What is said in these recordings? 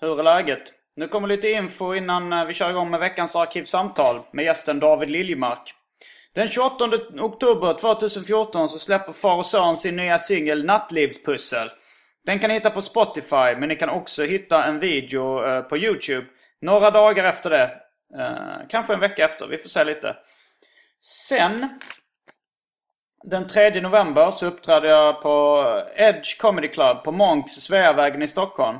Hur är läget? Nu kommer lite info innan eh, vi kör igång med veckans arkivsamtal med gästen David Liljemark. Den 28 oktober 2014 så släpper Far och Son sin nya singel Nattlivspussel. Den kan ni hitta på Spotify men ni kan också hitta en video eh, på YouTube några dagar efter det. Eh, kanske en vecka efter, vi får se lite. Sen den 3 november så uppträdde jag på Edge Comedy Club på Monks Sveavägen i Stockholm.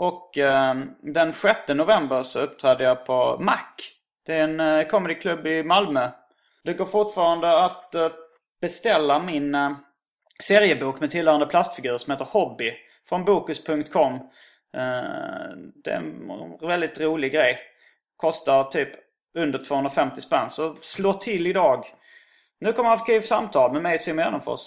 Och eh, den 6 november så uppträdde jag på Mac. Det är en eh, comedyklubb i Malmö. Det går fortfarande att eh, beställa min eh, seriebok med tillhörande plastfigur som heter Hobby. Från Bokus.com. Eh, det är en väldigt rolig grej. Kostar typ under 250 spänn. Så slå till idag. Nu kommer Arkivsamtal med mig Simon Gärdenfors.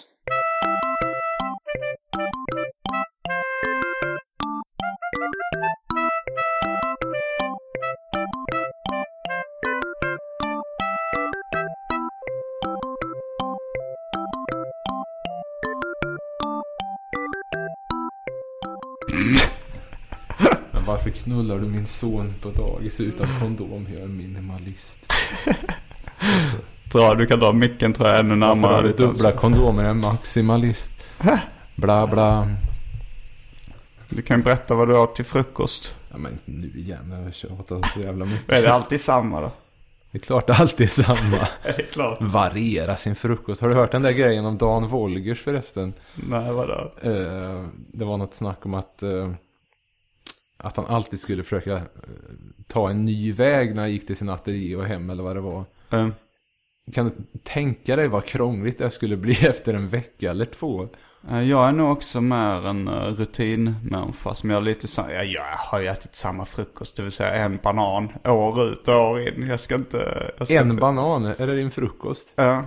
Men varför knullar du min son på dagis utan kondom? Jag är minimalist. Dra, du kan dra micken tror jag ännu Varför närmare. har du ditt dubbla kondomer? Jag är maximalist. Bla bla. Du kan berätta vad du har till frukost. Ja men nu igen, jag har tjatat så jävla mycket. Är det alltid samma då? Det är klart alltid är samma. Är det klart? Variera sin frukost. Har du hört den där grejen om Dan Wolgers förresten? Nej, vadå? Eh, det var något snack om att, eh, att han alltid skulle försöka eh, ta en ny väg när han gick till sin ateljé och hem eller vad det var. Eh, Kan du tänka dig vad krångligt det skulle bli efter en vecka eller två? Eh, Jag är nog också mer en eh, rutinmänniska som gör lite så. Ja, jag har ju ätit samma frukost, det vill säga en banan år ut och år in. Jag ska inte... Jag ska En inte, banan, är det din frukost? Ja.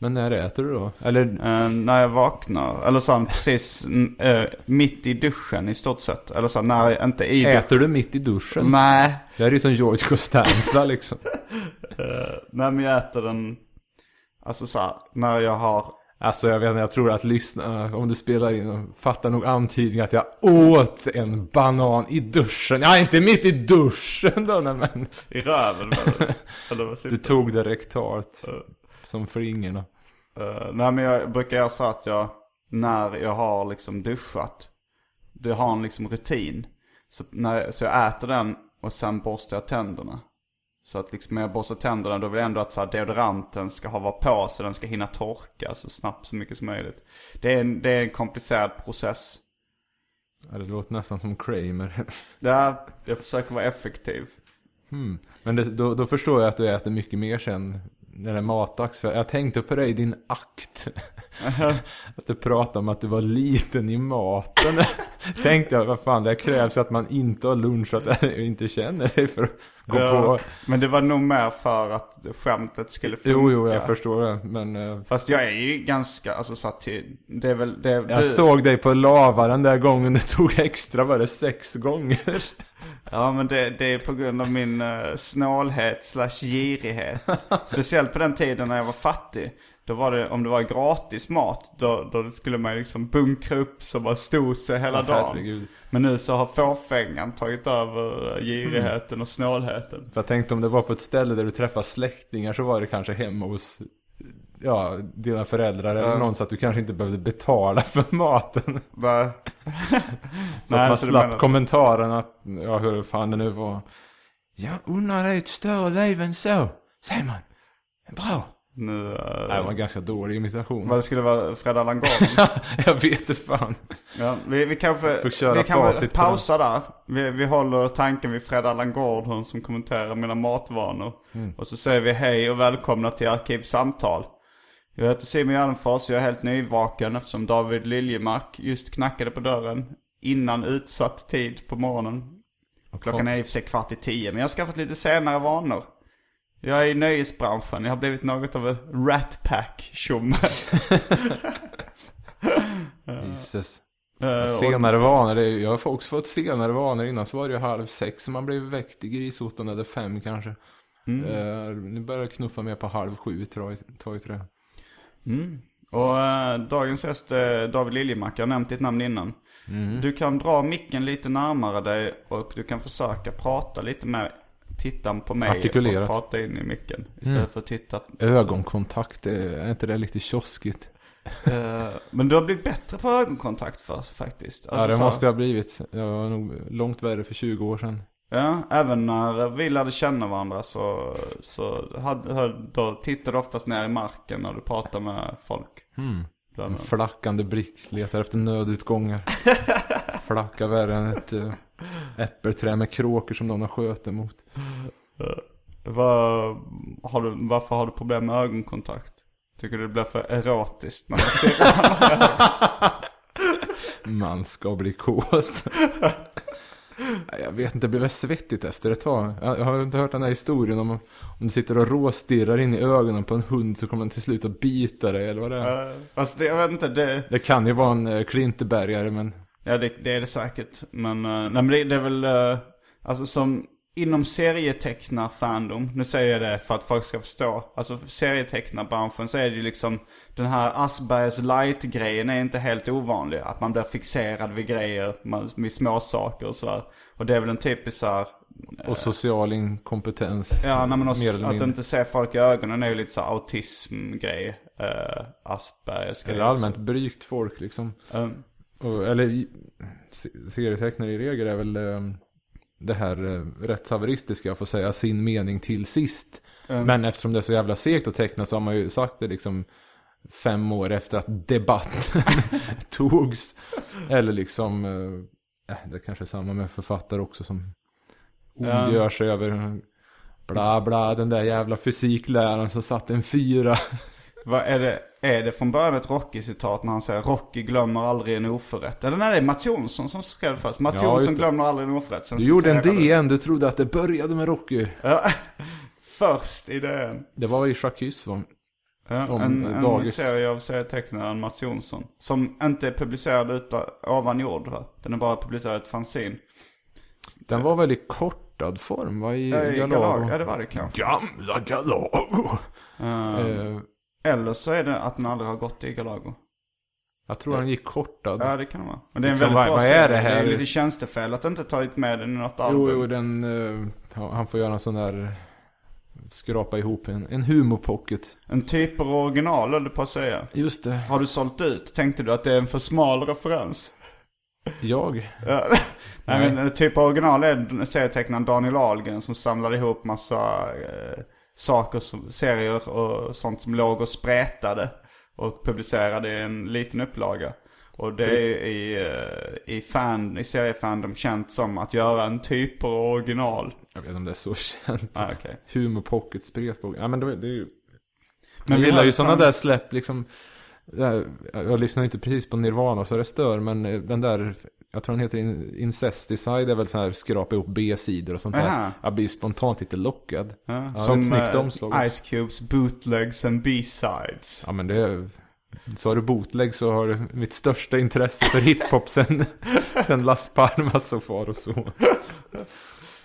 Men när äter du då? Eller, Eh, när jag vaknar, eller så precis eh, mitt i duschen i stort sett. Eller så när jag inte i duschen. äter du mitt i duschen? Nej. Det här är ju som George Costanza liksom. Nej men jag äter den, alltså så när jag har, Alltså jag vet inte, jag tror att lyssna om du spelar in, fattar nog antydningen att jag åt en banan i duschen. Ja, inte mitt i duschen då, nej, men i röven eller, du tog det rektalt. Som flingorna. Uh, nej men jag brukar göra så att jag, när jag har liksom duschat, det har en liksom rutin. Så, när, så jag äter den och sen borstar jag tänderna. Så att liksom när jag borstar tänderna då vill jag ändå att så här, deodoranten ska ha varit på så den ska hinna torka så snabbt så mycket som möjligt. Det är en, det är en komplicerad process. Ja, det låter nästan som Kramer. Ja, jag försöker vara effektiv. Men det, då, då förstår jag att du äter mycket mer sen när det är matdags. För jag tänkte på dig i din akt. att du pratade om att du var liten i maten. tänkte jag, vad fan, det krävs att man inte har lunchat och inte känner dig för Ja, på. Men det var nog mer för att skämtet skulle funka. Jo, jo, jag förstår det. Men eh, Fast jag är ju ganska, alltså så att till, det är väl, det, jag du, såg dig på lava den där gången du tog extra, var det sex gånger? Ja men det, det är på grund av min uh, snålhet slash girighet. Speciellt på den tiden när jag var fattig. Då var det, om det var gratis mat, då, då skulle man liksom bunkra upp så man stod sig hela Ja, dagen. herregud. Men nu så har fåfängan tagit över girigheten och snålheten. För jag tänkte om det var på ett ställe där du träffar släktingar så var det kanske hemma hos ja, dina föräldrar eller någon så att du kanske inte behövde betala för maten. Va? Så att man så slapp menar- kommentaren att, ja hur fan det nu var. Jag det är ett större liv än så. Simon, bra. Nu, eh, Det var en ganska dålig imitation. vad det skulle vara Fred Allan Gordon. jag vet inte fan. Ja, vi, vi kanske, vi kan pausa där. Vi, vi håller tanken vid Fred Allan Gordon som kommenterar mina matvanor. Mm. Och så säger vi hej och välkomna till Arkivsamtal. Jag heter Simon Gärdenfors, jag är helt nyvaken eftersom David Liljemark just knackade på dörren innan utsatt tid på morgonen. Klockan är i och för sig kvart i tio, men jag har skaffat lite senare vanor. Jag är i nöjesbranschen, jag har blivit något av en rat pack tjomme. Jesus. Eh, och- Senare vanor, det är, jag har också fått senare vanor. Innan så var det ju halv sex man blev väckt i grisottan eller fem kanske. Eh, nu börjar det knuffa mer på halv sju tror jag, tror jag jag. Mm. Och eh, dagens gäst är David Liljemark, jag har nämnt ditt namn innan. Mm. Du kan dra micken lite närmare dig och du kan försöka prata lite mer, titta på mig Artikulerat. och prata in i micken. Istället Mm. för att titta. Ögonkontakt, eh, är inte det lite kioskigt? Eh, men du har blivit bättre på ögonkontakt för, faktiskt. ja Alltså det så- måste jag ha blivit. Jag var nog långt värre för 20 år sedan. Ja, även när vi lärde känna varandra så, så hade, då tittade du oftast ner i marken när du pratade med folk. Mm. En flackande blick, letar efter nödutgångar. Flacka värre än ett uh, äppelträd med kråkor som någon har sköt emot. Vad, har du, varför har du problem med ögonkontakt? Tycker du det blir för erotiskt när man stirrar? Man ska bli kåt. Jag vet inte, det blir väl svettigt efter ett tag. Jag jag har inte hört den här historien om om du sitter och råstirrar in i ögonen på en hund så kommer den till slut att bita dig eller vad det är. Uh, alltså det, jag vet inte, det, Det kan ju vara en uh, klintebergare men ja det, det är det säkert. Men, uh, nej, men det, det är väl, uh, alltså som inom serietecknar-fandom, nu säger jag det för att folk ska förstå. Alltså serietecknarbranschen så är det ju liksom, den här Aspergers light-grejen är inte helt ovanlig. Att man blir fixerad vid grejer, man, vid små saker och sådär. Och det är väl en typisk så här, och social inkompetens. Ja, nej, men också, att inte se folk i ögonen är ju lite så autism-grej. Uh, Aspergers. Eller allmänt brygt folk liksom. Um, eller serietecknare i regel är väl eh, det här uh, rättshaveristiska, får säga sin mening till sist. Mm. Men eftersom det är så jävla segt att teckna så har man ju sagt det liksom fem år efter att debatten togs. Eller liksom, eh, eh, det kanske är samma med författare också som ondgör sig över bla bla, den där jävla fysikläraren som satte en fyra. vad är det, är det från början ett Rocky-citat när han säger Rocky glömmer aldrig en oförrätt? Eller nej, det är Mats Jonsson som skrev först. Mats Ja, Jonsson glömmer aldrig en oförrätt. Sen Du gjorde en DN, du trodde att det började med Rocky. Ja, först i DN. Det var i Jacques va? Ja, Om, en, en serie av serietecknaren Mats Jonsson. Som inte är publicerad utan, ovan jord va? Den är bara publicerad i ett fanzine. Den var väl i kortad form va? I Ja, i Galago. Galago. Ja, det var det kanske. Gamla Galago. Uh, Eh, Eller så är det att den aldrig har gått i Galago. jag tror den gick kortad. Ja det kan det vara. Men det är en Liksom, väldigt vad- bra vad är serie. det här? Det är lite tjänstefel att inte tagit med den i något album. jo, jo, den... ja, han får göra en sån där... Skrapa ihop en, en humorpocket. En typ av original höll du på att säga. Just det. Har du sålt ut? Tänkte du att det är en för smal referens? Jag? Ja. Nej men en typ av original är serietecknaren Daniel Ahlgren som samlade ihop massa eh, saker, som, serier och sånt som låg och sprätade. Och publicerade i en liten upplaga. Och det är i, eh, i, fan, i seriefandom känt som att göra en typ av original. Jag vet inte om det är så känt. Ah, okej. Humorpocket, spretbok. Ja men det, det är ju... Men jag vi gillar ju sådana där släpp liksom. Jag, jag lyssnar inte precis på Nirvana så det stör men eh, den där, jag tror den heter In- Incesticide, är väl så här skrapa ihop B-sidor och sånt där. Aha. Jag blir spontant lite lockad. Ja, Ja, som ett eh, omslag. Ice Cubes bootlegs and B-sides. Ja men det är, så har du bootleg så har du mitt största intresse för hiphop sen, sen Las Palmas och far och så.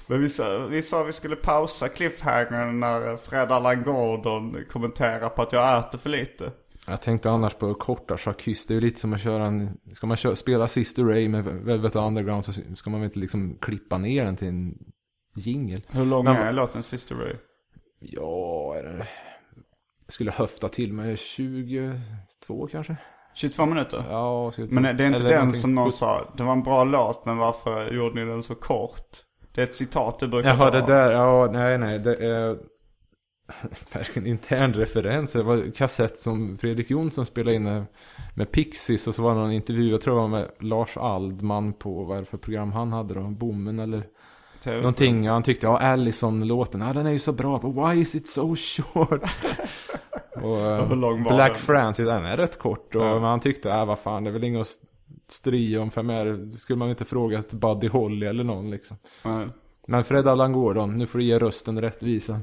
Men vi sa, vi sa vi skulle pausa cliffhangern när Fred Allan Gordon kommenterar på att jag äter för lite. Jag tänkte annars på korta Jacques, det är ju lite som att köra en, ska man köra, spela Sister Ray med Velvet Underground så ska man väl inte liksom klippa ner den till en jingel. Hur lång Men- är låten Sister Ray? Ja, är det... Jag skulle höfta till med 22 kanske? 22 minuter? Ja, skulle jag Men tro. det är inte Eller den någonting. som någon sa, det var en bra låt men varför gjorde ni den så kort? Det är ett citat du brukar Jaha, ta. det där, ja, nej, nej, det är... verkligen intern referens. Det var en kassett som Fredrik Jonsson spelade in med, Pixies. Och så var det någon intervju, jag tror det var med Lars Aldman på, vad är det för program han hade då? Bommen eller TV. någonting. Han tyckte, ja Allison-låten, ja den är ju så bra. But why is it so short? och eh, var Black? Francis, den är rätt kort. Och, Ja. Han tyckte, ja vad fan, det är väl inget att stria om. För mer skulle man inte fråga till Buddy Holly eller någon liksom. Nej. Men Fred Allan Gordon, nu får du ge rösten rättvisa.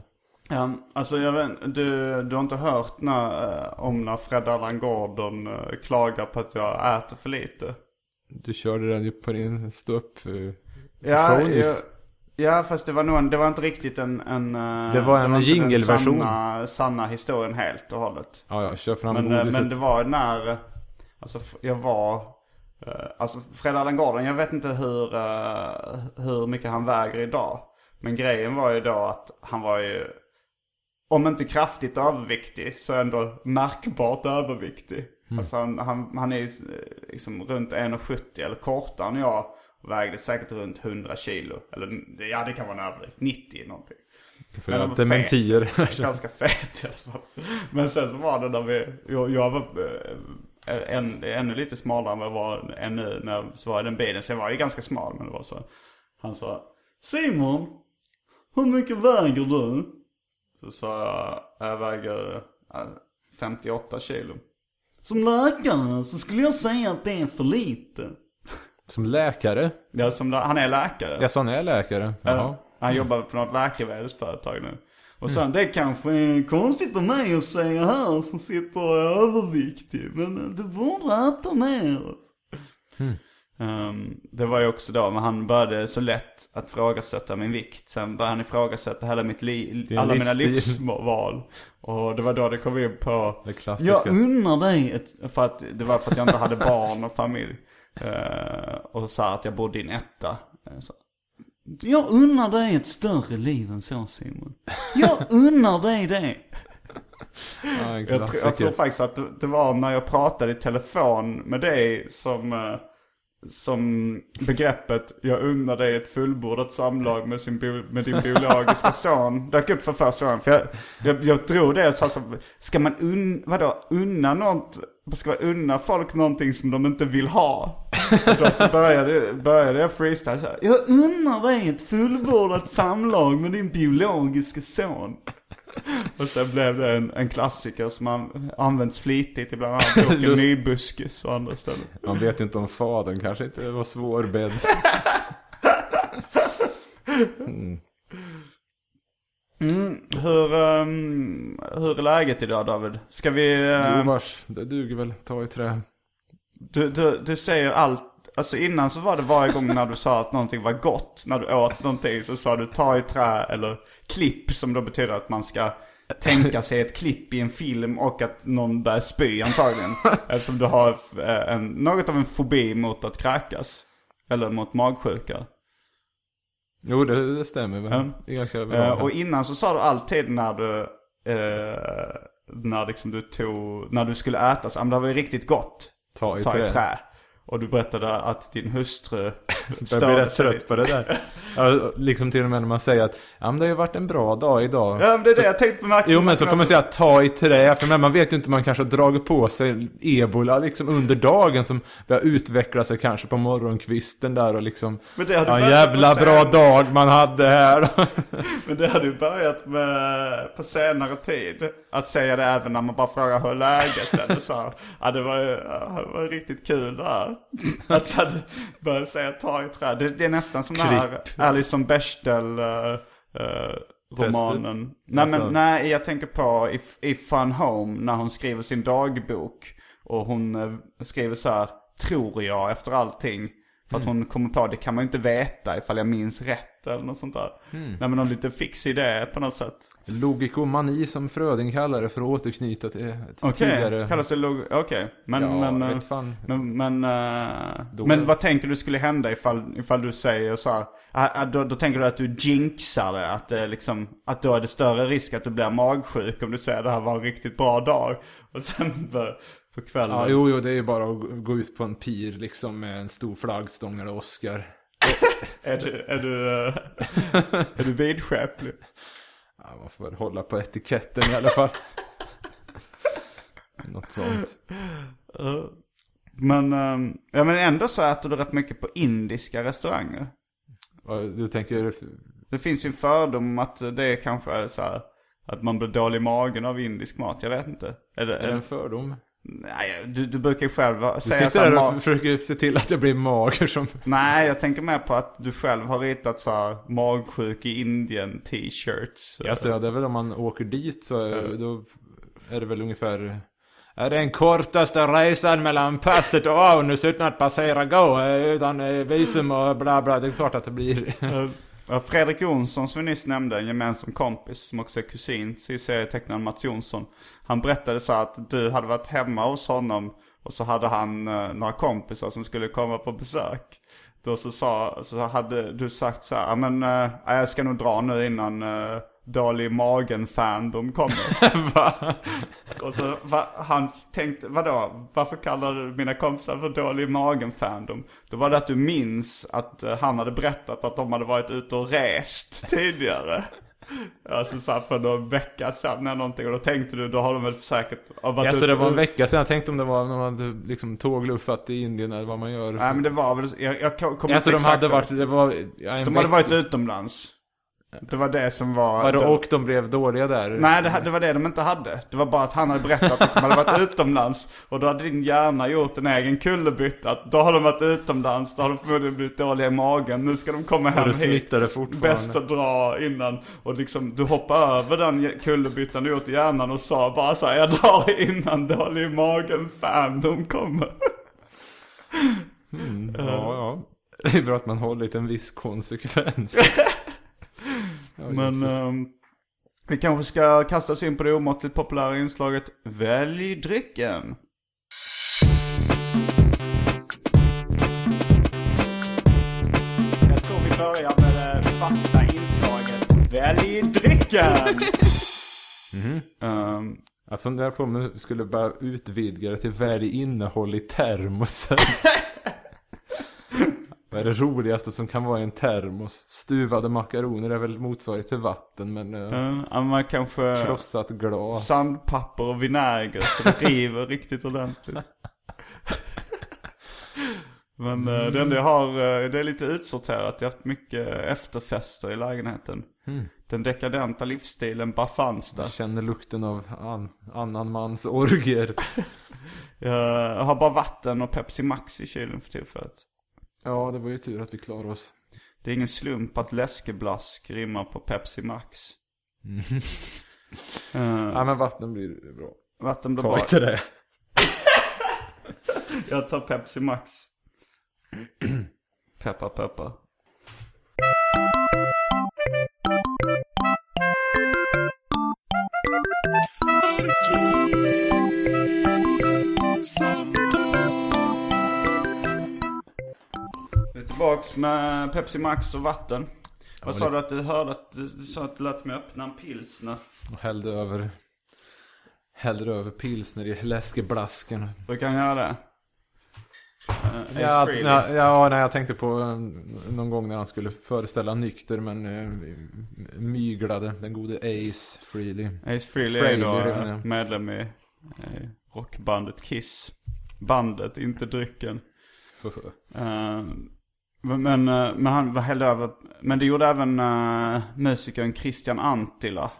Ja, alltså jag vet, du, du har inte hört när, eh, om när Fred Allan Gordon eh, klagar på att jag äter för lite? Du körde den ju på din ståupp eh, Ja, nyss. ja fast det var nog en, det var inte riktigt en, en Det var en jingelversion. Sanna, sanna historien helt och hållet. Ja, ja, kör fram Men, godiset. men det var när, alltså jag var, alltså Fred Allan Gordon, jag vet inte hur, hur mycket han väger idag. Men grejen var ju då att han var ju, om inte kraftigt överviktig, så ändå märkbart överviktig. Alltså han, han, han är eh, liksom runt 1,70 eller kortare än jag. Och vägde säkert runt 100 kilo. Eller ja, det kan vara en överdrift. 90 någonting. För Men han var dementier. Ganska fet i alla fall. Men sen så var det när vi, jag, jag var eh, en, ännu lite smalare än vad jag var ännu när jag svarade den bilen. Så jag var ju ganska smal men det var så. Han sa Simon, hur mycket väger du? Så sa jag, jag väger eh, 58 kilo. Som läkare så skulle jag säga att det är för lite. Som läkare? Ja, som, han är läkare. Ja, sån är läkare. Jaha. Ja. Han jobbar på något läkemedelsföretag nu. Och sen, det kanske är konstigt av mig att säga här som sitter och är överviktig. Men du borde äta mer. Ehm, det var ju också då, men han började så lätt att ifrågasätta min vikt. Sen började han ifrågasätta hela mitt liv, alla mina livsval. Och det var då det kom in på, Det klassiska. jag unnar dig ett, för att, det var för att jag inte hade barn och familj. Eh, och sa att jag bodde i en etta. Eh, Så. Jag unnar dig ett större liv än så Simon. Jag unnar dig det. Ja, Jag, tr- klassiker. jag tror faktiskt att det, det var när jag pratade i telefon med dig som, eh, som begreppet jag unnar dig ett fullbordat samlag med, sin med din biologiska son dök upp för första gången. För jag, jag, jag drog det så alltså, ska man un, vadå, unna något, ska man unna folk någonting som de inte vill ha? Och då så började, började jag freestyle så här, Jag unnar dig ett fullbordat samlag med din biologiska son. Och sen blev det en, en klassiker som an, används flitigt i bland annat boken Lust- Nybuskis och andra ställen. Man vet ju inte om fadern kanske inte var svårbedd. Hur, ehm, hur är läget idag David? Ska vi... ehm, Jo vars, det duger väl. Ta i trä. du, du, du säger allt, alltså innan så var det varje gång när du sa att någonting var gott, när du åt någonting så sa du ta i trä eller klipp som då betyder att man ska tänka sig ett klipp i en film och att någon börjar spy antagligen. Eftersom du har eh, en, något av en fobi mot att kräkas. Eller mot magsjuka. Jo, det, det stämmer ganska bra. Eh, och innan så sa du alltid när du, eh, när liksom du tog, när du skulle äta, så, "Ah, men det var ju riktigt gott. Ta i Ta trä. i trä. Och du berättade att din hustru Jag blir rätt trött på det där. Ja, liksom till och med när man säger att ja, men det har ju varit en bra dag idag. Ja men det är det jag tänkte på märkningen. Jo men så får man säga ta i trä, för man vet ju inte, man kanske har dragit på sig ebola liksom under dagen som börjar utveckla sig kanske på morgonkvisten där och liksom Men det har du Ja, en jävla bra dag man hade här. Men det har du börjat med på senare tid. Att säga det även när man bara frågar hur läget är. Eller så. Ja det var, ju- det var riktigt kul det här. Att så att börja säga ta i trä. Det, det är nästan som den här Klipp. Alison Bechdel uh, romanen. Nej Alltså- men nej, jag tänker på i, i Fun Home när hon skriver sin dagbok. Och hon eh, skriver så här, tror jag efter allting. För att hon kommer på, det kan man ju inte veta ifall jag minns rätt eller något sånt där. Nej men någon lite fix idé på något sätt. Logikomani som Fröding kallar det för att återknyta till ett Okej, tidigare... kallas det log... Okej, men... Ja, men, eh, vet fan. men, men, Då- men vad tänker du skulle hända ifall, ifall du säger så här, ah, ah, då, då tänker du att du jinxar det, att det liksom, att då är det större risk att du blir magsjuk om du säger det här var en riktigt bra dag. Och sen på kvällen. Ja, jo, jo, det är ju bara att gå ut på en pir liksom med en stor flaggstång eller Oscar. Är du, är du, eh, är du vidskeplig? Ja, man får väl hålla på etiketten i alla fall. Något sånt. Men, ehm, ja men ändå så äter du rätt mycket på indiska restauranger. Du tänker, Det finns ju en fördom om att det är kanske är så här, att man blir dålig i magen av indisk mat. Jag vet inte. Är det, är det en fördom? Nej, du, du brukar ju själv Du säga så sitter där och försöker se till att jag blir mager som... Nej, jag tänker mer på att du själv har ritat så här magsjuk i Indien t-shirts. Alltså ja, det är väl om man åker dit så är, då är det väl ungefär... Är den kortaste resan mellan passet och Aunus utan att passera gå utan eh, visum och bla bla. Det är klart att det blir... Fredrik Jonsson som vi nyss nämnde, en gemensam kompis som också är kusin till serietecknaren Mats Jonsson. Han berättade så att du hade varit hemma hos honom och så hade han eh, några kompisar som skulle komma på besök. Då så, sa, så hade du sagt så här, "Ja, men eh, jag ska nog dra nu innan eh, dålig i magen fandom kommer. Va? Och så va, han tänkte, vadå, varför kallar du mina kompisar för dålig i magen fandom? Då var det att du minns att eh, han hade berättat att de hade varit ute och rest tidigare. Alltså så här för någon vecka sedan eller någonting. Och då tänkte du, då har de väl säkert ja, varit Ja, så det var en vecka sedan. Jag tänkte om det var när man hade liksom tågluffat i Indien eller vad man gör. Nej men det var väl, jag, jag kommer alltså inte de exakt hade varit, det var... Ja, De hade veck- varit utomlands. Det var det som var... Vadå, och de blev dåliga där? Nej, det, det var det de inte hade. Det var bara att han hade berättat att de hade varit utomlands. Och då hade din hjärna gjort en egen kullerbytta. Då har de varit utomlands, då har de förmodligen blivit dåliga i magen. Nu ska de komma Och hem du hit. fortfarande. Bäst att dra innan. Och liksom, du hoppar över den kullerbyttan du gjort i hjärnan och sa bara så här, jag drar innan dålig i magen fandom kommer. Ja, ja. Det är bra att man håller lite en viss konsekvens. Men ehm, vi kanske ska kasta oss in på det omåttligt populära inslaget Välj drycken. Jag tror vi börjar med det fasta inslaget Välj drycken! Ehm, Jag funderar på om du skulle bara utvidga det till välj innehåll i termosen. Vad är det roligaste som kan vara i en termos? Stuvade makaroner är väl motsvarighet till vatten men ehm, ja, man kanske krossat glas. sandpapper och vinäger så det river riktigt ordentligt. Men eh, det enda jag har, eh, det är lite utsorterat. Jag har haft mycket efterfester i lägenheten. Den dekadenta livsstilen bara fanns där. Jag känner lukten av an, annan mans orger. Jag har bara vatten och Pepsi Max i kylen för tillfället. Ja, det var ju tur att vi klarade oss. Det är ingen slump att läskeblask rimmar på Pepsi Max. Eh, Ja men vatten blir bra. vatten blir Ta bra. inte det. Jag tar Pepsi Max. Peppa peppa. Vi tillbaks med Pepsi Max och vatten. Vad sa du att du hörde att du sa att du lät mig öppna en pilsner? Och hällde över Hällde över pilsner i läskeblasken. Brukar han göra det? Uh, Ja, alltså, nej, ja, nej, jag tänkte på eh, någon gång när han skulle föreställa nykter men eh, myglade. Den gode Ace Frehley. Ace Frehley är då ja. eh, medlem i rockbandet Kiss. Bandet, inte drycken. Eh, men, men, eh, men han var hällde över, men det gjorde även uh, musikern Christian Antila.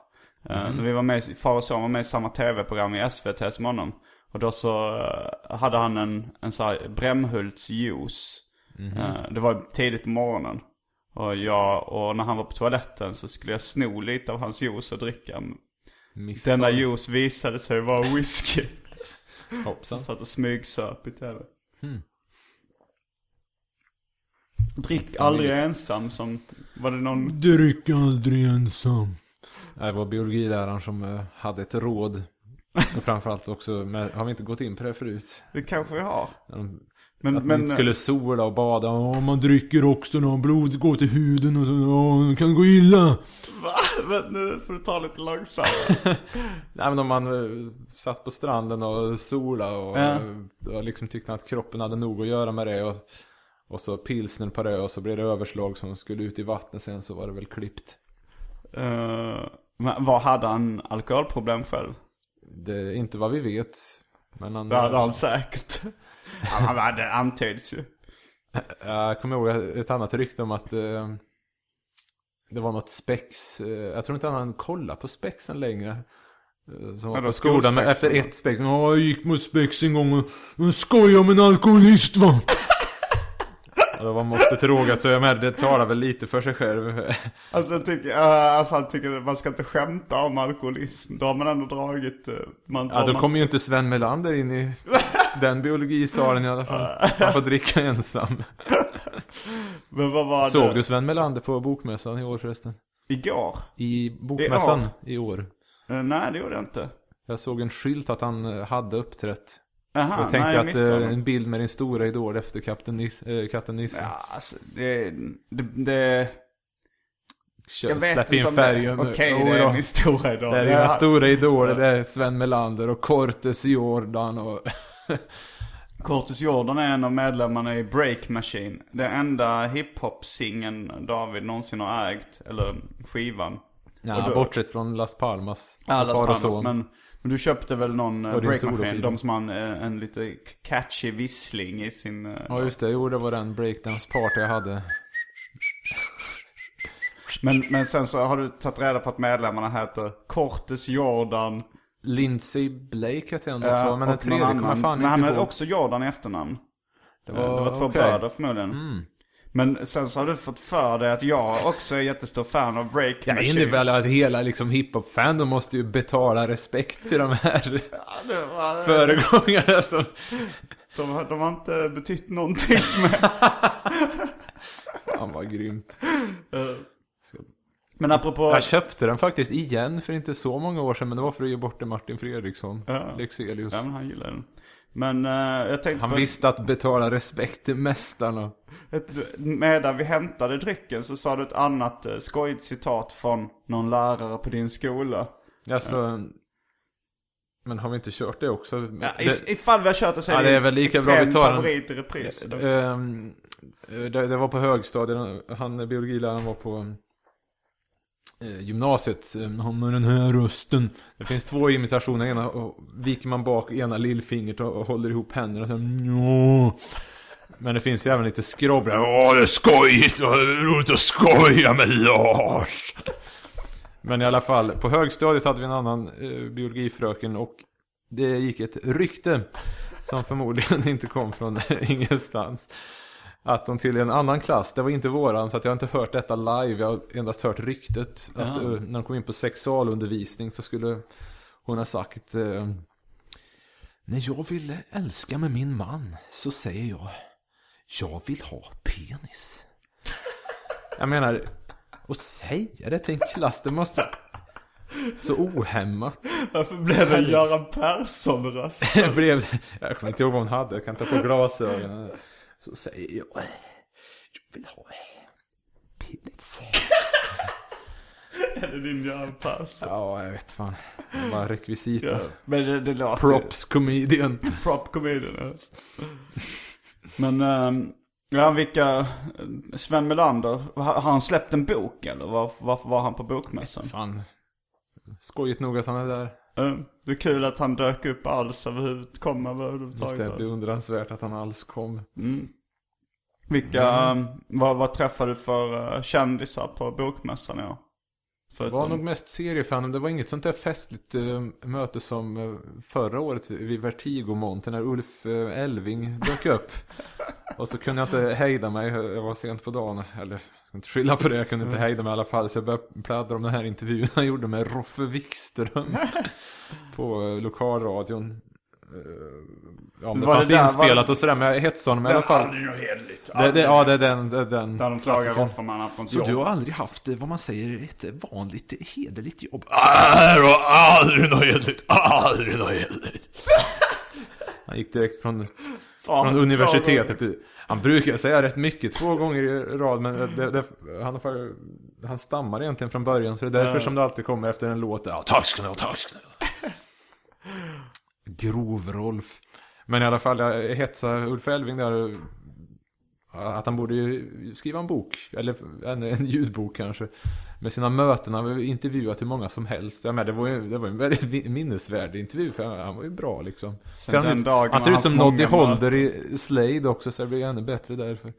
Uh, Vi var med, far och son var med i samma tv-program i SVT som honom. Och då så eh, hade han en, en sån här Brämhults juice. Eh, det var tidigt på morgonen. Och jag, och när han var på toaletten så skulle jag sno lite av hans juice och dricka. Misstag. Denna juice visade sig vara whisky. Hoppsan. Satt och smygsöp i tv. Hmm. Drick aldrig ensam som, var det någon? Dryck aldrig ensam. Det var biologiläraren som eh, hade ett råd. Och framförallt också, med, har vi inte gått in på det förut? Det kanske vi har. De- Men, att man men, inte skulle sola och bada. Ja, man dricker också när blod går till huden och så. Det kan gå illa. va? Men nu får du ta lite långsammare. Nej men om man eh, satt på stranden och sola och, Ja. eh, och liksom tyckte att kroppen hade nog att göra med det. Och, och så pilsner på det och så blev det överslag som skulle ut i vattnet sen så var det väl klippt. Eh, Men vad hade han alkoholproblem själv? Det är inte vad vi vet. Men han... Det hade han säkert. Han hade antyds ju. Jag kommer ihåg ett annat rykte om att eh, det var något spex. Eh, jag tror inte han kollar på spexen längre. Som var på skolan men efter ett spex. Ja, jag gick mot spex en gång och, och skojade om en alkoholist va. Ja, det var måttet rågat så jag med det talar väl lite för sig själv. Alltså, jag tycker, uh, alltså han tycker man ska inte skämta om alkoholism. Då har man ändå dragit... eh, man, Ja, då man, kommer ju inte Sven Melander in i den biologisalen i alla fall. Han får dricka ensam. Men vad var Såg det? du Sven Melander på bokmässan i år förresten? Igår? I bokmässan I i år. Eh, nej, det gjorde jag inte. Jag såg en skylt att han eh, hade uppträtt. Aha, jag tänkte nej, jag att eh, en bild med din stora idol efter Kapten Nis, äh, katten Nisse. Ja, alltså, det, det, det... Kör, Jag vet släpp in färgen. Okej, Jo det är min stora idol. Det är dina stora idoler. Det är Sven Melander och Cortes Jordan och... Curtis Jordan är en av medlemmarna i Break Machine. Den enda hiphop-singeln David någonsin har ägt. Eller skivan. Ja, då- bortsett från Las Palmas. Ja, Las Palmas, men, men du köpte väl någon uh, Och din Break Machine? soloskiva. De som har en, eh, en lite catchy vissling i sin... eh, Ja just det, jo det var den breakdance party jag hade. men, men sen så har du tagit reda på att medlemmarna heter Cortes Jordan. Lindsay Blake hette han också, eh, men den tredje kommer fan Men han inte hade ihåg. också Jordan i efternamn. Det Det var, två okej. bröder förmodligen. Men sen så har du fått för dig att jag också är jättestor fan av Break Ja, det innebär väl att hela liksom hiphop-fandom måste ju betala respekt till de här var- föregångarna som... De, har- de har inte betytt någonting mig. Fan vad grymt. Men apropå... Jag köpte den faktiskt igen för inte så många år sedan, men det var för att ge bort till Martin Fredriksson. Ja. Lexelius. Ja, men han gillar den. Men eh, jag tänkte Han på... visste att betala respekt till mästarna. Ett, medan vi hämtade drycken så sa du ett annat eh, skojigt citat från någon lärare på din skola. Alltså, men har vi inte kört det också? Ja, det, if, ifall vi har kört det så är Ja, det är väl lika bra vi tar favorit i repris. Ehm, det, det var på högstadiet, han biologiläraren var på eh, Eh, gymnasiet. Eh, Han med den här rösten. Det finns två imitationer. Ena och viker man bak ena lillfingret och, håller ihop händerna. Så, Njå. Men det finns ju även lite skrovlar. Åh, det är skojigt och roligt att skoja med Lars. Men i alla fall, på högstadiet hade vi en annan eh, biologifröken och det gick ett rykte som förmodligen inte kom från ingenstans. Att de till en annan klass, det var inte våran så att jag har inte hört detta live, jag har endast hört ryktet. Att eh, när de kom in på sexualundervisning så skulle hon ha sagt eh, När jag vill älska med min man så säger jag Jag vill ha penis. Jag menar, att säga det till en klass, det måste... Så ohämmat. Varför blev det en Göran Persson-röst? Blev, jag kommer inte ihåg vad hon hade, jag kan ta på glasögonen. Så säger jag, jag vill ha penis. är det din Persson? Ja, jag vet fan. Det var rekvisita. Ja. Men det, det låter... Props comedian. Prop comedian, ja. Men, ehm, ja vilka... Sven Melander, har han släppt en bok eller? Var, varför var han på bokmässan? Fan. Skojigt nog att han är där. Uh, det är kul att han dök upp alls överhuvudtaget, kom Just överhuvudtaget. det, Alltså. beundransvärt att han alls kom. Vilka, ehm, vad, vad träffade du för uh, kändisar på bokmässan i år? Det var nog mest seriefan. Det var inget sånt där festligt eh, möte som eh, förra året vid Vertigo-montern när Ulf eh, Elving dök upp. Och så kunde jag inte hejda mig. Jag var sent på dagen. Eller ska inte skylla på det. Jag kunde inte hejda mig i alla fall. Så jag började pladdra om den här intervjun han gjorde med Roffe Wikström. på eh, lokalradion. Eh, Ja, om det, Var det fanns där- inspelat var- och sådär. Men jag hetsade honom i alla fall. Aldrig något hederligt. Det, det, ja, det är den. Det den Där de klagar klassikern. Rofferman haft något Så jobb. du har aldrig haft eh, vad man säger ett vanligt hederligt jobb? Aldrig något hederligt, aldrig något hederligt. Han gick direkt från, Fan, från universitetet. till- Han brukar säga rätt mycket två gånger i rad men det, det, han, han stammar egentligen från början så det är därför som det alltid kommer efter en låt. Ja, tack ska ni ha, tack ska ni ha. Grov-Rolf. Men i alla fall, jag hetsade Ulf Elving där. Att han borde ju skriva en bok, eller en, en ljudbok kanske. Med sina möten, han har ju intervjuat hur många som helst. Ja, men det, var ju, det var ju en väldigt minnesvärd intervju, för han, han var ju bra liksom. Ser han, den ut, dagen han ser ut som Noddy Holder i Slade också, så det blir ännu bättre därför.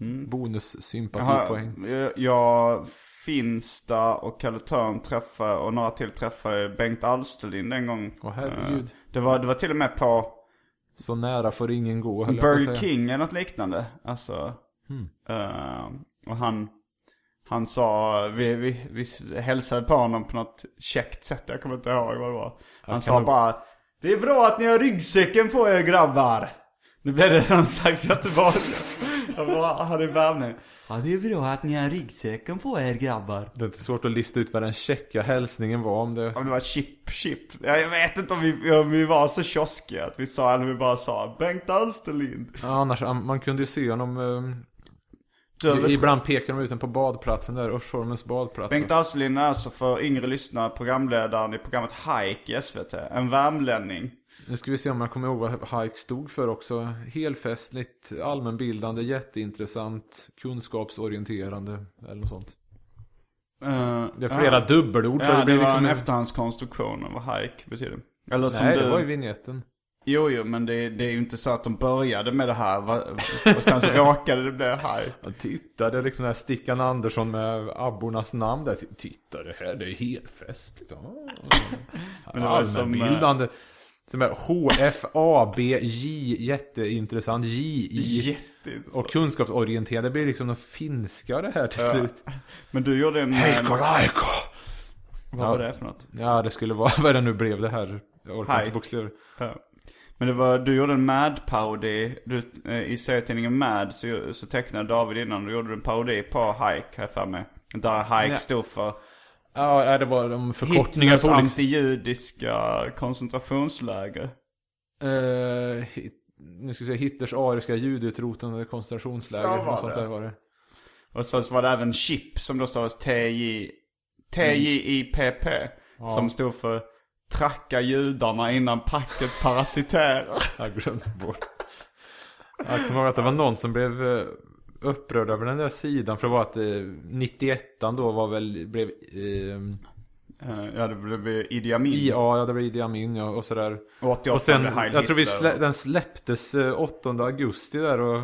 Mm. Bonussympatipoäng. Jag, jag Finsta och Kalle Törn träffade, och några till träffade Bengt Alsterlind en gång. Åh, herregud. Eh, Det var, det var till och med på Så nära får ingen gå, jag Burger. King eller något liknande. Alltså. Hmm. eh, och han, han sa, vi, vi, vi hälsade på honom på något käckt sätt. Jag kommer inte ihåg vad det var. Han kan sa du- bara, det är bra att ni har ryggsäcken på er grabbar. Nu blev det någon slags göteborg. Jag bara hade värmning. Ja det är bra att ni har ryggsäcken på er grabbar. Det är inte svårt att lista ut vad den checka hälsningen var om det... Om det var chip, chip. Ja, Jag vet inte om vi, om vi var så kioskiga att vi sa, eller vi bara sa Bengt Alsterlind. Ja, annars, man kunde ju se honom... väl- Ibland pekar de ut en på badplatsen där, Ursholmens badplats. Bengt Alsterlind är alltså för yngre lyssnare programledaren i programmet Hike i SVT. En värmlänning. Nu ska vi se om jag kommer ihåg vad Hike stod för också. Helfestligt, allmänbildande, jätteintressant, kunskapsorienterande eller något sånt. Uh, Det är flera dubbelord så Ja, det det, blir var liksom... en efterhandskonstruktion av vad Hike betyder. Eller som Nej, du... det var ju vignetten. Jo, jo, men det, det är ju inte så att de började med det här va? och sen så råkade det bli Hike. Jag tittade liksom den här Stickan Andersson med abbornas namn där. Titta det här, det är helfestligt. Ah. Men det var som, Allmänbildande. Som är HFABJ, jätteintressant. JI. Och kunskapsorienterande, det blir liksom de finska det här till Ja. slut. Men du gjorde en... Heikolaiko! Vad Ja. var det för något? Ja, det skulle vara vad det nu blev det här. Jag orkar inte bokstäver. Ja. Men det var, du gjorde en Mad-parodi. Eh, I serietidningen Mad så, så tecknade David innan. Du gjorde en parodi på Hike, jag för mig. Där Hike Nej. stod för Ja, ja, det var de förkortningar Hitlers på olika... antijudiska koncentrationsläger. Eh, hit, nu ska vi säga Hitlers ariska judutrotande koncentrationsläger. Så var sånt det. där var det. Och så var det även CHIP som då stavas TJ, TJIPP. Som stod för Tracka judarna innan packet parasiterar. Jag glömde bort. Jag kommer ihåg att det var någon som blev eh, upprörd över den där sidan. För det var att eh, 91 då var väl, blev... Eh, Eh, ja det blev Idi Amin. Ja det blev Idi Amin ja, och sådär. 88 Och sen, Heil jag tror vi slä, den släpptes eh, 8 augusti där och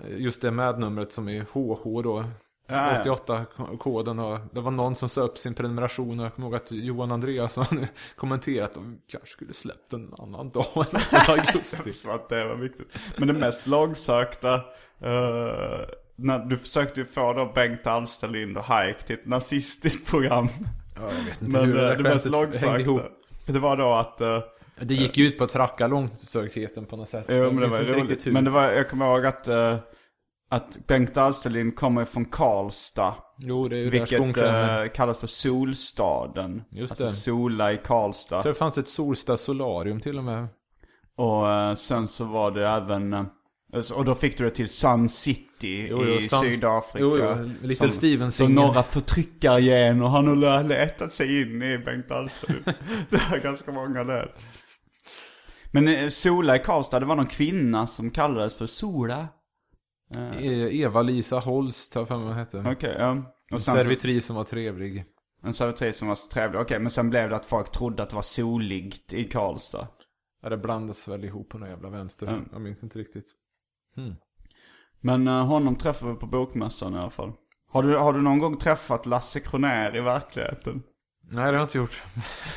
eh, just det mednumret som är HH då. Ja, ja. 88-koden och det var någon som sa upp sin prenumeration och jag kommer ihåg att Johan Andreasson kommenterat att de kanske skulle släppt en annan dag än 8 augusti. Så att det var viktigt. Men det mest lagsökta, eh, när du försökte ju få då Bengt Alsterlind och Hayek till ett nazistiskt program. Ja, jag vet inte Men hur det eh, där det mest ihop. det var då att eh, Det gick ju ut på att tracka långsöktheten på något sätt. Jo, men det var roligt. Men det var, jag kommer ihåg att, eh, att Bengt Alsterlind kommer från Karlstad. Jo, det är ju där Vilket klämmer. eh, kallas för Solstaden. Just alltså det. Sola i Karlstad. Tror det fanns ett Solstad Solarium till och med. Och eh, sen så var det även, eh, och då fick du det till Sun City Jo, jo, i Sun- Sydafrika. Jo, jo, Little Steven Så några förtryckargener har nog letat sig in i Bengt Alsterlind. det är ganska många där. Men eh, Sola i Karlstad, det var någon kvinna som kallades för Sola. E- Eva-Lisa Holst har jag hette. Okej, ja. En servitris som var trevlig. en servitris som var trevlig. Okej, men sen blev det att folk trodde att det var soligt i Karlstad. Ja, det blandas väl ihop på någon jävla vänster. Mm. Jag minns inte riktigt. Men eh, honom träffade vi på bokmässan i alla fall. Har du, har du någon gång träffat Lasse Kronér i verkligheten? Nej, det har jag inte gjort.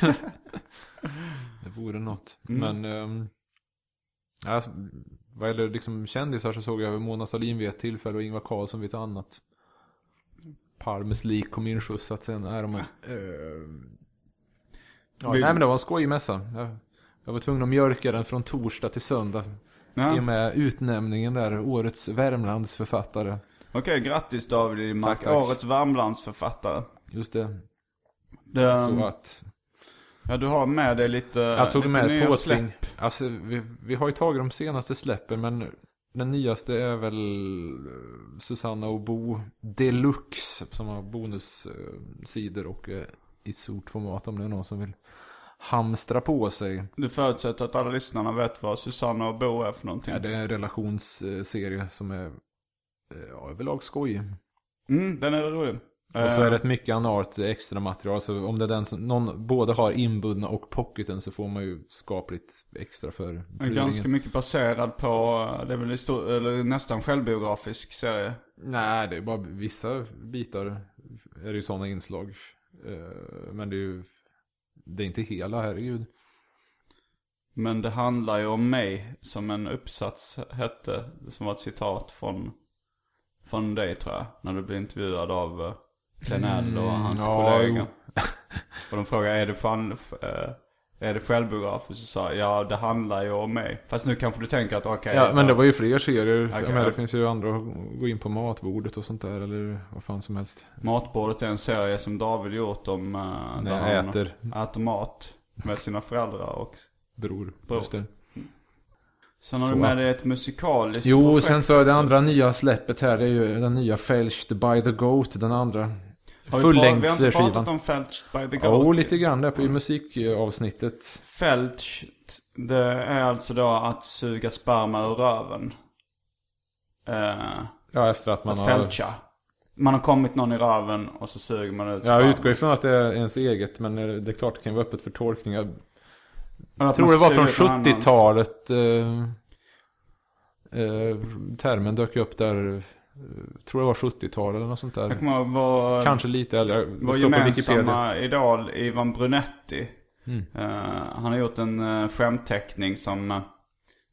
det vore något. Mm. Men, um, ja, vad gäller liksom kändisar så såg jag Mona Sahlin vid ett tillfälle och Ingvar Carlsson vid ett annat. Palmes lik kom inskjutsat sen. Är de, uh, ja, Vi- nej men det var en skojig mässa. Jag, jag var tvungen att mjölka den från torsdag till söndag. I och Ja. med utnämningen där, årets Värmlandsförfattare. Okej, grattis David Liljemark. Tack, tack. Årets Värmlandsförfattare. Just det. Det, Så att ja, du har med dig lite Jag tog lite med nya ett släpp. påsving. Alltså, vi, vi har ju tagit de senaste släppen, men den nyaste är väl eh, Susanna och Bo Deluxe, som har bonussidor och eh, i stort format om det är någon som vill hamstra på sig. Du förutsätter att alla lyssnarna vet vad Susanna och Bo är för någonting? Ja, det är en relationsserie som är eh, ja, överlag skojig. Mm, den är rolig. Och så är Eh, det ett mycket analt extra material. Så om det är den som någon både har inbundna och pocketen så får man ju skapligt extra för ganska mycket baserad på, det är väl stor, eller nästan självbiografisk serie. Nej, det är bara vissa bitar är det ju sådana inslag. Eh, Men det är ju det är inte hela, herregud. Men det handlar ju om mig, som en uppsats hette, som var ett citat från, från dig tror jag. När du blev intervjuad av uh, Klenell och hans Mm, ja, kollega. Och de frågade, är det, fan, eh, är det självbiografiskt? Så sa ja det handlar ju om mig. Fast nu kanske du tänker att okej. Ja, men det var ju fler serier. Okej, Jag menar, ja. det finns ju andra gå in på matbordet och sånt där. Eller vad fan som helst. Matbordet är en serie som David gjort om uh, När jag äter. äter mat med sina föräldrar och Bror. Bror. Just det. Sen har Så du med att- dig ett musikaliskt Jo, projekt sen så är det också. andra nya släppet här. Det är ju den nya Felched by the Goat. Den andra Har vi, har inte pratat fullängdsskivan. om Felch by the Goat. Jo, lite grann där på i musikavsnittet. Felch, det är alltså då att suga sperma ur röven. Eh, Ja, efter att man att har... felcha. Man har kommit någon i röven och så suger man ut Jag utgår ifrån att det är ens eget, men det är klart det kan vara öppet för tolkningar. Jag tror det var från ut någon annans. 70-talet. Eh, eh, termen dök upp där. Eh, tror det var 70-tal eller något sånt där. ihåg vår, Kanske lite äldre. Vår gemensamma idol Ivan Brunetti. Mm. Eh, han har gjort en uh, skämtteckning som,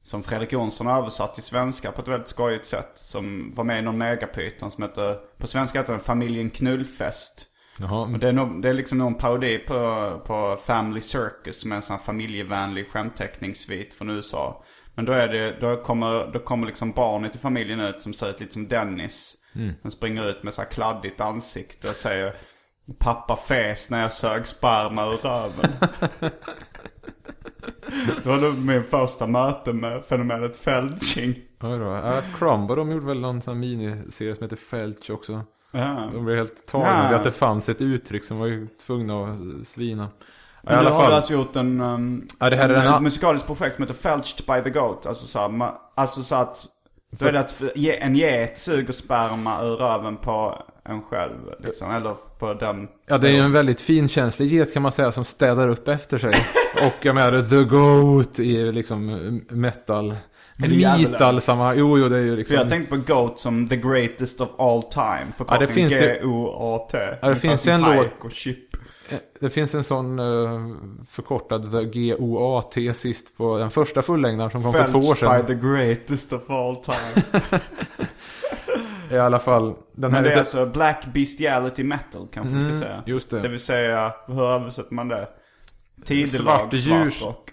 som Fredrik Jonsson har översatt till svenska på ett väldigt skojigt sätt. Som var med i någon megapyton som heter, på svenska heter den Familjen Knullfest. Jaha, Och det är, nog, det är liksom någon parodi på, på Family Circus som är en sån här familjevänlig skämtteckningssvit från USA. Men då är det, då kommer, då kommer liksom barnet i familjen ut som ser ut lite som Dennis. Den springer ut med så här kladdigt ansikte och säger Pappa fes när jag sög sperma ur röven. det var nog min första möte med fenomenet felching. då. Ja, Crumbo de gjorde väl någon sån här miniserie som heter Felch också. Ja. De blev helt tagna Ja. att det fanns ett uttryck som var ju tvungna att svina. Ja, Men alla du har fall. alltså gjort en, um, Ja, det här är en, ett musikaliskt projekt som heter Felched by the Goat. Alltså så, här, ma- alltså så att, då är det att en get suger sperma ur röven på en själv. Liksom, eller på den. Ja, det är ju en väldigt finkänslig get kan man säga som städar upp efter sig. Och jag menar, The Goat i liksom metal. det djävulen? Metal samma, jo jo det är ju För liksom. jag tänkte på Goat som the greatest of all time. Ja, det finns ju- G-O-A-T. Ja, det finns ju en låt- och Chip. Det finns en sån uh, förkortad G-O-A-T sist på den första fullängdaren som kom för två år Felched by sedan. the greatest of all time. I alla fall. Den Men det är lite... alltså black bestiality metal kanske Mm, ska säga. just det. Det vill säga, hur översätter man det? Tidelag, Svart svartrock.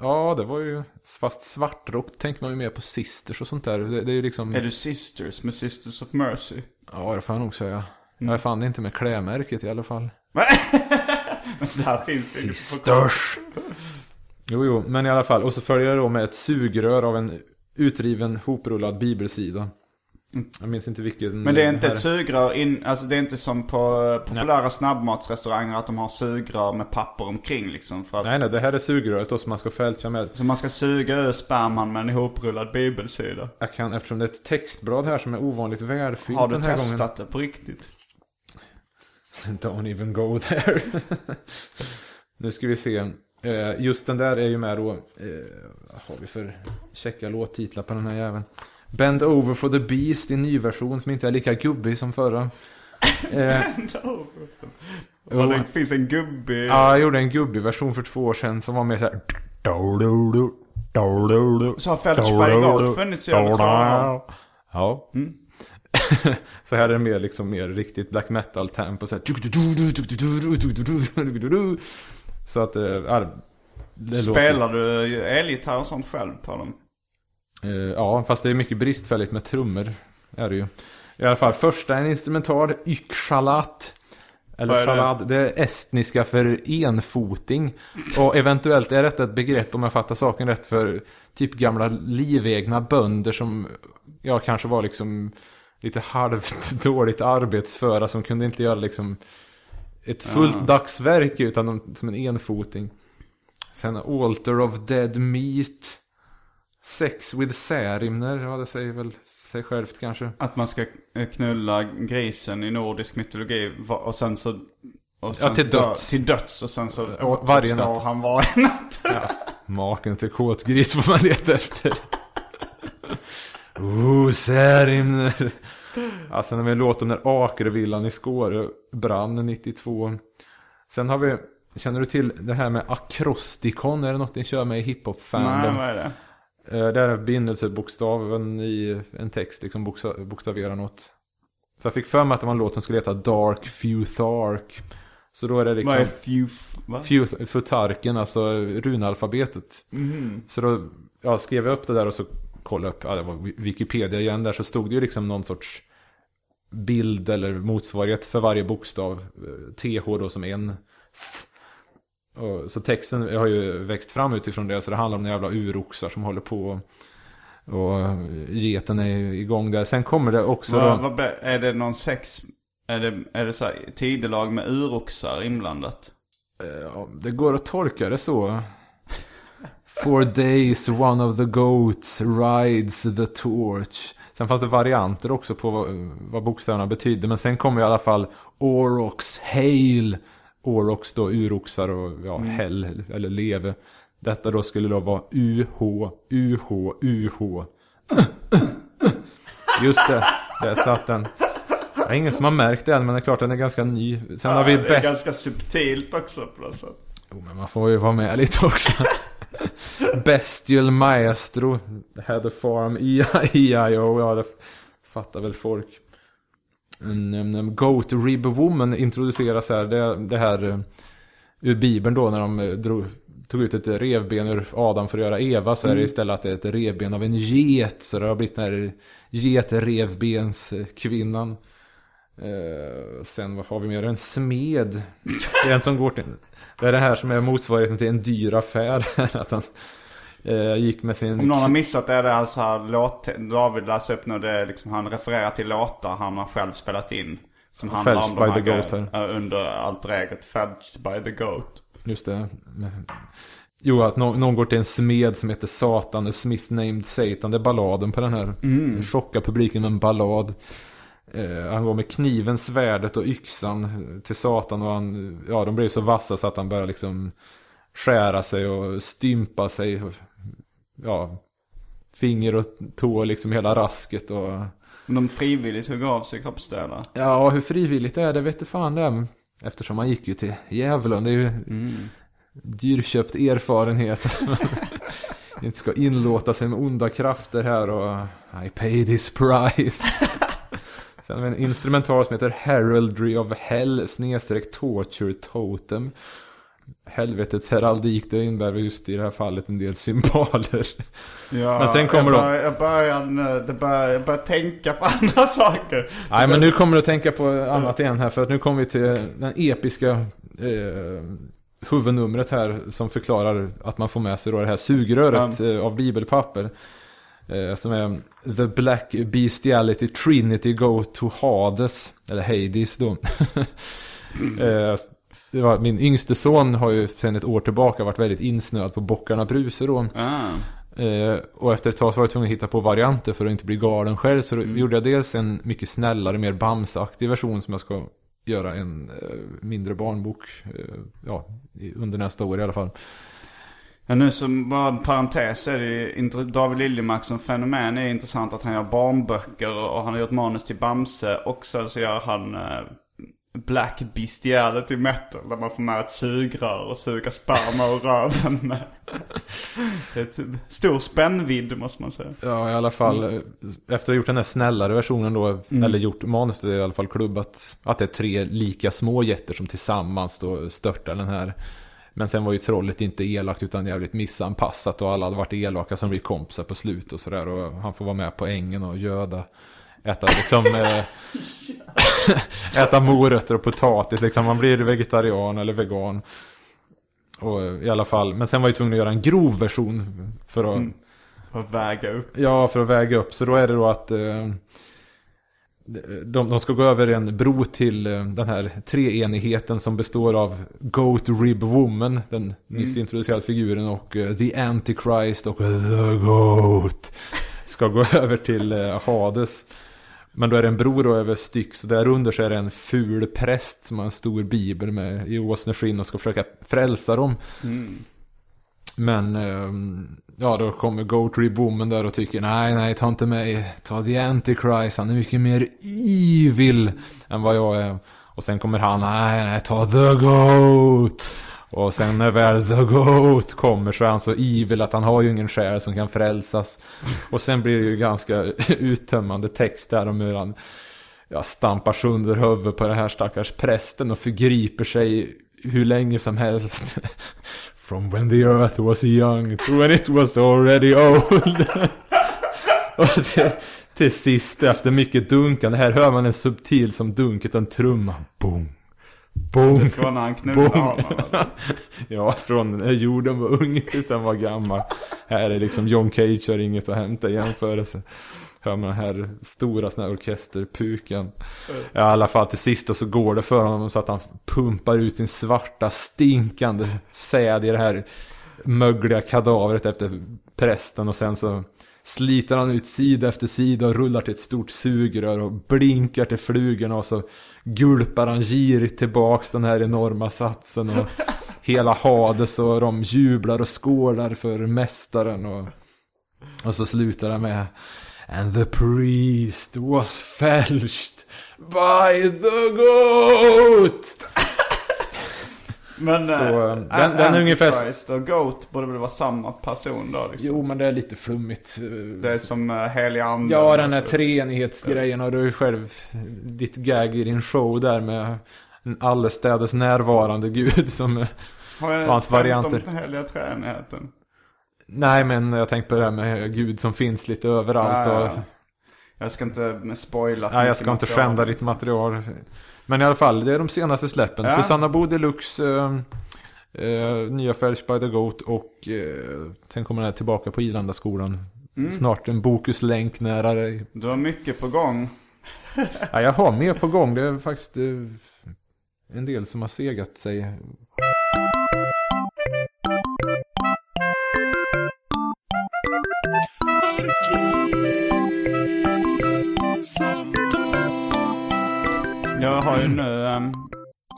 Ja, det var ju... Fast svartrock tänker man ju mer på Sisters och sånt där. Det, det är ju liksom... Är du Sisters med Sisters of Mercy? Ja, det får jag nog säga. Mm. Jag är fan inte med klädmärket i alla fall. Det här finns Sisters. Jo, jo, men i alla fall. Och så följer det då med ett sugrör av en utriven hoprullad bibelsida. Jag minns inte vilken. Men det är inte här- ett sugrör in, alltså det är inte som på populära snabbmatsrestauranger att de har sugrör med papper omkring liksom för att Nej, nej, det här är sugröret då som man ska fälta med. Så man ska suga ur sperman med en ihoprullad bibelsida. Jag kan, eftersom det är ett textblad här som är ovanligt välfyllt Har du den här testat det på riktigt? Don't even go there. nu ska vi se. Eh, Just den där är ju med då. Eh, vad har vi för checka låttitlar på den här jäveln? Bend over for the beast i nyversion som inte är lika gubbig som förra. Eh, Och det finns en gubbe... Ja, jag gjorde en gubbig version för två år sedan som var mer såhär... Så har Felchberg Goat funnits i över två år. Så här är det mer liksom mer riktigt black metal tempo så. Så att ja, det låter... Spelar du elgitarr och sånt själv på dem? Eh, Ja, fast det är mycket bristfälligt med trummor. Är det ju. I alla fall, första en instrumental, ykshalat. Eller shalad, det är estniska för enfoting. Och eventuellt är detta ett begrepp, om jag fattar saken rätt, för typ gamla livegna bönder som, ja, kanske var liksom lite halvt dåligt arbetsföra som kunde inte göra liksom ett fullt dagsverk utan de- som en enfoting. Sen Altar of Dead Meat. Sex with Särimner, ja det säger väl sig självt kanske. Att man ska eh, knulla grisen i nordisk mytologi och sen så... Och sen till dö- döds. Till döds och sen så återuppstår han varje natt. Maken till kåtgris får man leta efter. Oh, Särimner. Sen har vi låten när Akervillan i Skåre brann 92. Sen har vi, känner du till det här med akrostikon? Är det något ni kör med i hiphop Nej, vad är det? Eh, Det är bindelsebokstaven i en text, liksom boksta- bokstaverar något. Så jag fick för mig att det var en låt som skulle heta Dark Futhark. Så då är det liksom... Vad är. Va? Futh- Futarken, alltså runalfabetet. Mhm. Så då ja, skrev jag upp det där och så kollade upp, ja det var Wikipedia igen där, så stod det ju liksom någon sorts bild eller motsvarighet för varje bokstav. Eh, TH då som en. Och, så texten har ju växt fram utifrån det, så det handlar om några jävla uroxar som håller på. Och geten är igång där. Sen kommer det också Vad, vad, är det någon sex... Är det, är det så här, tidelag med uroxar inblandat? Ja, det går att tolka det så. For days one of the goats rides the torch. Sen fanns det varianter också på vad, vad bokstäverna betydde. Men sen kommer i alla fall Orox, Hail. Orox då uroxar och ja, häll eller leve. Detta då skulle då vara UH, UH, UH. Just det, där satt den. Det är ingen som har märkt det än, men det är klart den är ganska ny. Sen har vi det är ganska subtilt också på något sätt. Jo, men man får ju vara med lite också. Bestial Maestro. Had a farm. E-I-O. Ja, det fattar väl folk. Goat Rib Woman introduceras här. Det, det här eh, ur Bibeln då när de eh, drog, tog ut ett revben ur Adam för att göra Eva. Så är det istället att det är ett revben av en get. Så det har blivit den här getrevbenskvinnan. Eh, sen vad har vi mer? En smed. Det är en som går till... Det är det här som är motsvarigheten till en dyr affär. att han eh, gick med sin... Om någon har missat det är det alltså här låt... David läser upp nu det liksom han refererar till låtar han har själv spelat in. Som handlar Fetched om de by the Goat eh, Under allt reget. Fetched by the Goat. Just det. Jo, att någon, någon går till en smed som heter Satan, A Smith Named Satan. Det är balladen på den här. Mm. Chocka publiken med en ballad. Eh, han går med kniven, svärdet och yxan till Satan. Och han, ja, de blir så vassa så att han börjar liksom skära sig och stympa sig. Ja, finger och tå, liksom hela rasket. Och, Men de frivilligt hugger av sig kroppsdelar. ja, hur frivilligt det är, det vet du fan det. Eftersom han gick ju till djävulen. Det är ju dyrköpt erfarenhet. inte ska inlåta sig med onda krafter här och I paid his price. Sen har vi en instrumental som heter Heraldry of Hell snedstreck Torture Totem. Helvetets heraldik, det innebär just i det här fallet en del symboler. Ja, Men sen kommer jag de- börjar, jag börjar, det börjar, jag börjar tänka på andra saker. Nej men nu kommer du att tänka på annat igen här för att nu kommer vi till den episka eh, huvudnumret här som förklarar att man får med sig då det här sugröret eh, av bibelpapper. Eh, som är The Black Bestiality Trinity Go to Hades. Eller Hades då. eh, min yngste son har ju sedan ett år tillbaka varit väldigt insnöad på Bockarna Bruse då. Ah. Eh, och efter ett tag så var jag tvungen att hitta på varianter för att inte bli galen själv. Så då gjorde jag dels en mycket snällare, mer bamsaktig version som jag ska göra en eh, mindre barnbok. Eh, ja, under nästa år i alla fall. Ja, nu som bara en parentes är det ju David Liljemark som fenomen är intressant att han gör barnböcker och han har gjort manus till Bamse. Och sen så gör han eh, Black Bestiality Metal där man får med ett sugrör och suga sperma och röven med. Det är ett stor spännvidd måste man säga. Ja, i alla fall. eh, Efter att ha gjort den här snällare versionen då, eller gjort manuset i alla fall klubbat. Att det är tre lika små jätter som tillsammans då störtar den här. Men sen var ju trollet inte elakt utan jävligt missanpassat och alla hade varit elaka som blir kompisar på slut och sådär. Och han får vara med på ängen och göda. Äta liksom... eh, äta morötter och potatis liksom. Man blir vegetarian eller vegan. Och eh, i alla fall. Men sen var jag tvungen att göra en grov version. För att... För att väga upp. Ja, för att väga upp. Så då är det då att eh, de, de ska gå över en bro till eh, den här treenigheten som består av Goat Rib Woman, den nyss introducerade figuren, och eh, The Antichrist och The Goat. Ska gå över till eh, Hades. Men då är det en bro då över Styx och där under så är det en ful präst som har en stor bibel med i åsneskinn och ska försöka frälsa dem. Men ehm, ja, då kommer Goatree Boomen där och tycker nej, nej, ta inte mig. Ta The Antichrist, han är mycket mer evil än vad jag är. Och sen kommer han, nej, nej, ta The Goat. Och sen när väl The Goat kommer så är han så evil att han har ju ingen själ som kan frälsas. Och sen blir det ju ganska uttömmande text där om hur han ja, stampar sönder huvudet på den här stackars prästen och förgriper sig hur länge som helst. From when the earth was young to when it was already old. och till, till sist efter mycket dunkande, här hör man en subtil som dunket en trumma. Boom. Boom. Det ska vara när han knullar. Ja, från när jorden var ung tills den var gammal. Här är liksom John Cage har inget att hämta i jämförelse. Hör man den här stora sån här orkesterpuken. Ja, I alla fall till sist och så går det för honom så att han pumpar ut sin svarta stinkande säd i det här mögliga kadavret efter prästen och sen så sliter han ut sida efter sida och rullar till ett stort sugrör och blinkar till flugorna och så gulpar han girigt tillbaks den här enorma satsen och hela Hades och de jublar och skålar för mästaren och, och så slutar det med And the priest was fälshed by the goat! Men Så, eh, den- An- den är ungefär- Antichrist och Goat borde väl vara samma person då liksom. Jo men det är lite flummigt. Det är som uh, helig ande. Ja, den här Alltså, treenighetsgrejen och du har ju själv ditt gag i din show där med en allestädes närvarande gud som... Har jag hans skämt varianter. om den heliga treenigheten? Nej, men jag tänkte på det här med gud som finns lite överallt Ja. Jag ska inte spoila Nej, jag ska inte skända ditt material. Men i alla fall, det är de senaste släppen. Ja. Susanna Bo Deluxe, eh, eh, nya Fälsch by the Goat och eh, sen kommer den här tillbaka på Ilandaskolan. Mm. Snart en Bokus länk nära dig. Du har mycket på gång. Ja, jag har mer på gång. Det är faktiskt eh, en del som har segat sig. Jag har ju nu ehm,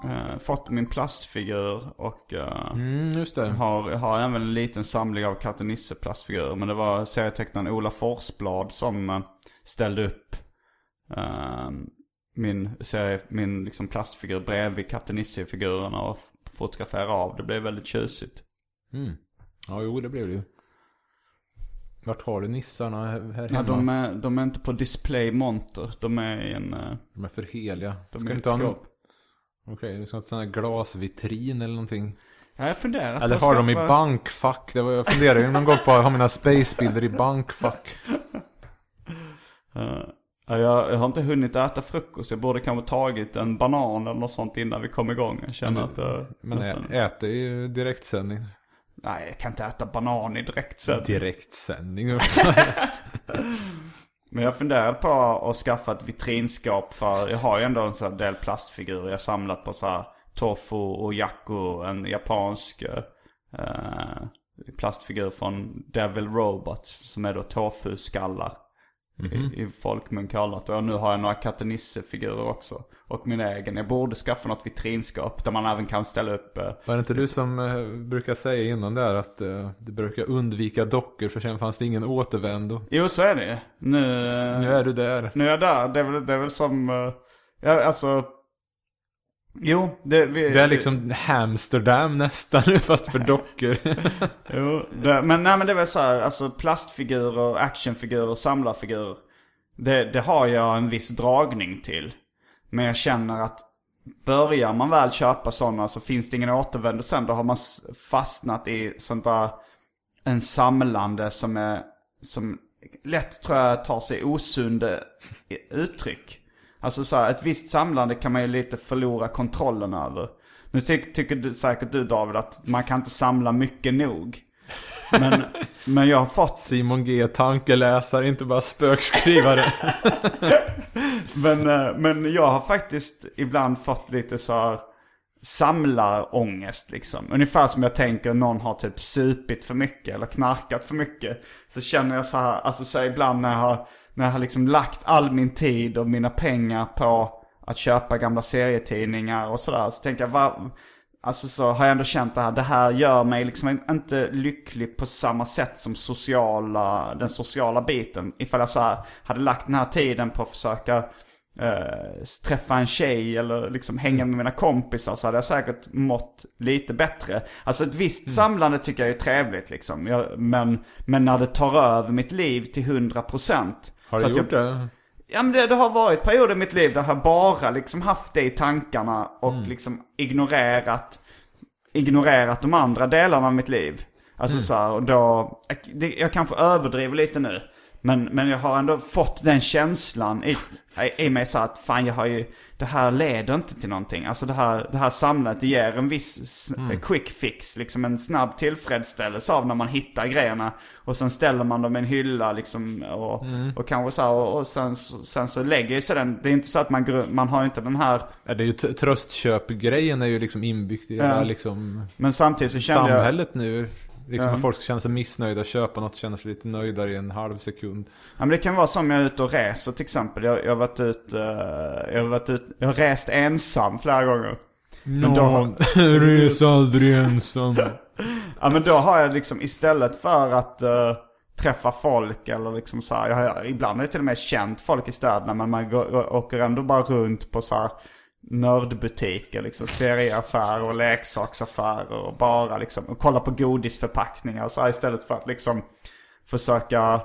eh, fått min plastfigur och eh, Mm, har, har även en liten samling av Katte Nisse plastfigurer. Men det var serietecknaren Ola Forsblad som eh, ställde upp eh, min, serie, min liksom plastfigur bredvid Katte Nisse-figurerna och fotografera av. Det blev väldigt tjusigt. Mm. Ja, jo, det blev det ju. Vart har du nissarna här här Ja, hemma? de, är, de är inte på display monter. De är i en... eh, De är för heliga. De ska är inte ha skåp. Okej, du ska ha en sån här glasvitrin eller någonting. Ja, jag funderar Eller har de i bankfack? Det var, jag funderade ju någon gång på att ha mina spacebilder i bankfack. Ja, jag, jag har inte hunnit äta frukost. Jag borde kanske tagit en banan eller något sånt innan vi kom igång. Jag känner Men- att... eh, Men nästan- äter i direktsändning. Nej, jag kan inte äta banan i direkt sätt. Direktsändning också. Men jag funderar på att skaffa ett vitrinskåp för jag har ju ändå en sån del plastfigurer. Jag har samlat på så här Tofu och Yaku, en japansk eh, plastfigur från Devil Robots. Som är då tofu-skallar. I, I folkmun kallat. Och nu har jag några Katte Nisse-figurer också. Och min egen. Jag borde skaffa något vitrinskåp där man även kan ställa upp eh, Var det inte du som eh, brukar säga innan där att eh, du brukar undvika dockor för sen fanns det ingen återvändo? Jo, så är det Nu, eh, Nu är du där. Nu är jag där. Det är väl, det är väl som... eh, ja, alltså... Jo, det... Vi, Det är liksom Hamsterdam nästan fast för dockor. Jo, det, men nej men det väl så här, alltså plastfigurer, actionfigurer, samlarfigurer. Det, det har jag en viss dragning till. Men jag känner att börjar man väl köpa sådana så finns det ingen återvändo sen. Då har man fastnat i sånt där, en samlande som är, som lätt tror jag tar sig osunda uttryck. Alltså så här, ett visst samlande kan man ju lite förlora kontrollen över. Nu ty tycker du, säkert du David att man kan inte samla mycket nog. Men, men jag har fått Simon G. Tankeläsare, inte bara spökskrivare. Men, eh, men jag har faktiskt ibland fått lite så här samlarångest liksom. Ungefär som jag tänker någon har typ supit för mycket eller knarkat för mycket. Så känner jag så här, alltså så här, ibland när jag har, när jag har liksom lagt all min tid och mina pengar på att köpa gamla serietidningar och sådär. Så tänker jag, va, alltså så har jag ändå känt det här, det här gör mig liksom inte lycklig på samma sätt som sociala, den sociala biten. Ifall jag så här, hade lagt den här tiden på att försöka eh, träffa en tjej eller liksom hänga med mina kompisar så hade jag säkert mått lite bättre. Alltså ett visst Mm. samlande tycker jag är trevligt liksom. Jag, men, men när det tar över mitt liv till 100%. Har du gjort jag, det? Ja men det, det har varit perioder i mitt liv där jag bara liksom haft det i tankarna och Mm. liksom ignorerat, ignorerat de andra delarna av mitt liv. Alltså Mm. så här, och då, jag, det, jag kanske överdriver lite nu. Men, men jag har ändå fått den känslan i, i, mig så att fan jag har ju, det här leder inte till någonting. Alltså det här, det här samlandet det ger en viss Mm. quick fix, liksom en snabb tillfredsställelse av när man hittar grejerna. Och sen ställer man dem i en hylla liksom och, Mm. och kanske så här, och, och sen, så- sen så lägger sig den, det är inte så att man, man har inte den här, Ja, det är ju tröstköpgrejen är ju liksom inbyggt i Ja. hela liksom men samtidigt så kände jag, samhället nu. Liksom Ja. att folk känna sig missnöjda, köpa något, känna sig lite nöjdare i en halv sekund. Ja men det kan vara som jag är ute och reser till exempel. Jag, jag har varit ute, eh, jag har varit ute, jag har rest ensam flera gånger. Men då- res aldrig ensam. Ja men då har jag liksom istället för att eh, träffa folk eller liksom så här, jag har, ibland har jag till och med känt folk i städerna men man går, åker ändå bara runt på så här nördbutiker, liksom serieaffärer och leksaksaffärer och bara liksom och kolla på godisförpackningar och så istället för att liksom försöka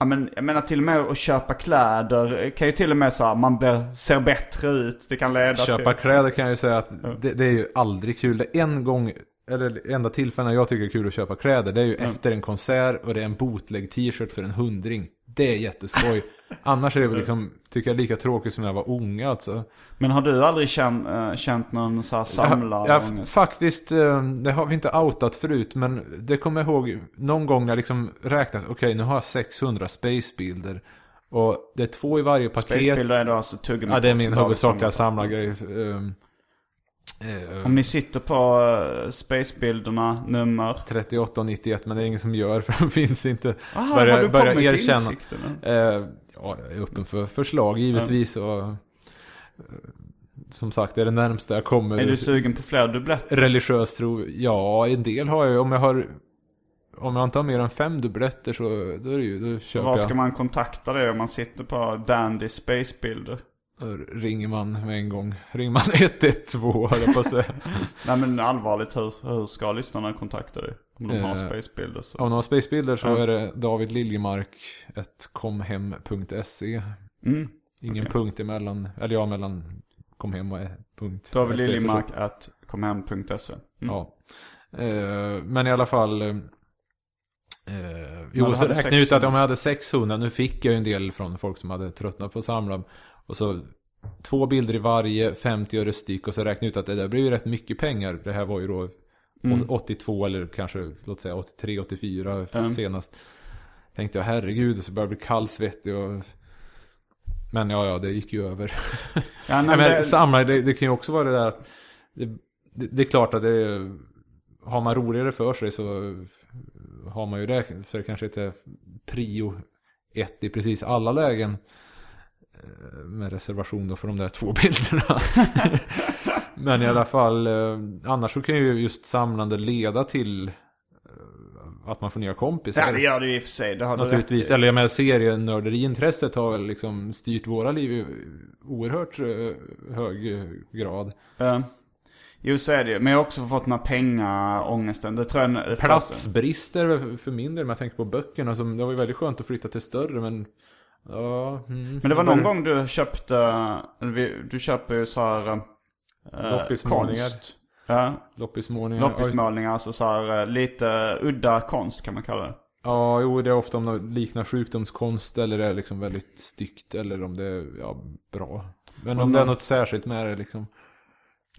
Ja men jag menar till och med att köpa kläder kan ju till och med så här, man blir, ser bättre ut. Det kan leda Köpa till... kläder kan jag ju säga att det, det är ju aldrig kul. Det en gång, eller enda tillfällen jag tycker det är kul att köpa kläder, det är ju efter en konsert och det är en bootleg t-shirt för en hundring. Det är jätteskoj. Annars är det väl liksom, tycker jag, lika tråkigt som när jag var unga alltså. Men har du aldrig känt, äh, känt någon så här samlar Ja, ja, faktiskt, eh, det har vi inte outat förut, men det kommer jag ihåg någon gång när jag liksom räknat, okej nu har jag 600 spacebilder. Och det är två i varje paket. Spacebilder är då alltså tuggummi Ja, det är min huvudsakliga samlar. samlargrej. Ehm, eh, Om ni sitter på uh, spacebilderna, nummer. 38 och 91, men det är ingen som gör för de finns inte. Aha, Börja- har du börja erkänna. insikten? Ja, jag är öppen för förslag givetvis. Och, eh, som sagt, det är det närmsta jag kommer. Är du sugen på fler dubbletter? religiös tro? Ja, en del har jag. Om jag har... Om jag inte har mer än fem dubbletter så då, är det ju, då köper Var ska jag. man kontakta dig om man sitter på Dandy spacebilder? Ringer man med en gång. Ringer man 112 höll jag på att säga. Nej men allvarligt, hur, hur ska lyssnarna kontakta dig? Om de har Eh, spacebilder så. Om de har spacebilder så är det David Liljemark komhem.se. Mm. Ingen punkt emellan, eller ja mellan komhem och punkt. David för så. Liljemark at komhem.se. Mm. Ja. Eh, men i alla fall. Eh, jo, så räknade ut 600. att om jag hade 600, nu fick jag ju en del från folk som hade tröttnat på att samla. Och så två bilder i varje, 50 öre styck. Och så räknade jag ut att det där blev ju rätt mycket pengar. Det här var ju då Mm. 82 eller kanske, låt säga 83, 84 Mm. senast. Tänkte jag herregud, och så började jag bli kallsvettig och... Men ja, ja, det gick ju över. Ja, men det, samla, det, det kan ju också vara det där att det, det, det är klart att det har man roligare för sig så har man ju det. Så det kanske inte är prio ett i precis alla lägen. Eh, Med reservation då för de där två bilderna. Men i alla fall, eh, annars så kan ju just samlande leda till eh, att man får nya kompisar. ja, det gör det ju i och för sig. Det har du Naturligtvis. rätt i. Eller jag menar serienörderiintresset har väl liksom styrt våra liv i oerhört hög grad. Ja. Jo så är det ju. Men jag har också fått den här pengaångesten. Det tror jag... Platsbrister för min del, om jag tänker på böckerna. Som, det var ju väldigt skönt att flytta till större, men... Ja, mm, Men det var någon gång du köpte, du köper ju så här eh, Loppismålningar. konst. Ja, Loppismålningar. Loppismålningar, alltså så här, eh, lite udda konst kan man kalla det. Ja, jo, det är ofta om det liknar sjukdomskonst eller är liksom väldigt styggt eller om det är ja, bra. Men om Men- det är något särskilt med det liksom.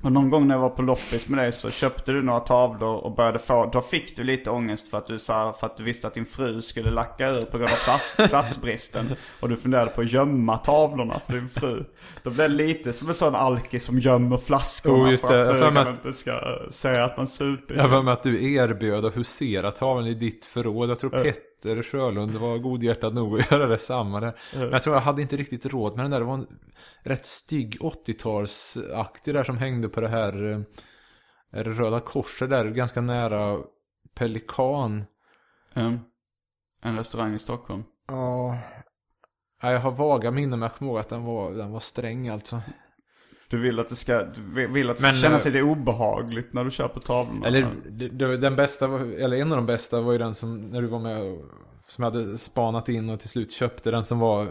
Och någon gång när jag var på loppis med dig så köpte du några tavlor och började få, då fick du lite ångest för att du sa, för att du visste att din fru skulle lacka ur på grund av plats, platsbristen. Och du funderade på att gömma tavlorna för din fru. Då blev det lite som en sån alkis som gömmer flaskorna Oh, just för det. att Jag frugan för mig att- inte ska eh, säga att man super. Jag var med att du erbjöd att husera tavlan i ditt förråd. Jag tror Petter Sjölund var godhjärtad nog att göra detsamma där. Men jag tror jag hade inte riktigt råd med den där. Det var en rätt stygg 80-talsaktig där som hängde på det här eh, är det Röda Korset där, ganska nära Pelikan. Mm. En restaurang i Stockholm. Ja. Ja, Jag har vaga minnen men jag kommer ihåg att den var, den var sträng alltså. Du vill att det ska, du vill att det Men, ska kännas eh, lite obehagligt när du köper tavlorna? Eller den bästa, eller en av de bästa var ju den som, när du var med och, som jag hade spanat in och till slut köpte den som var,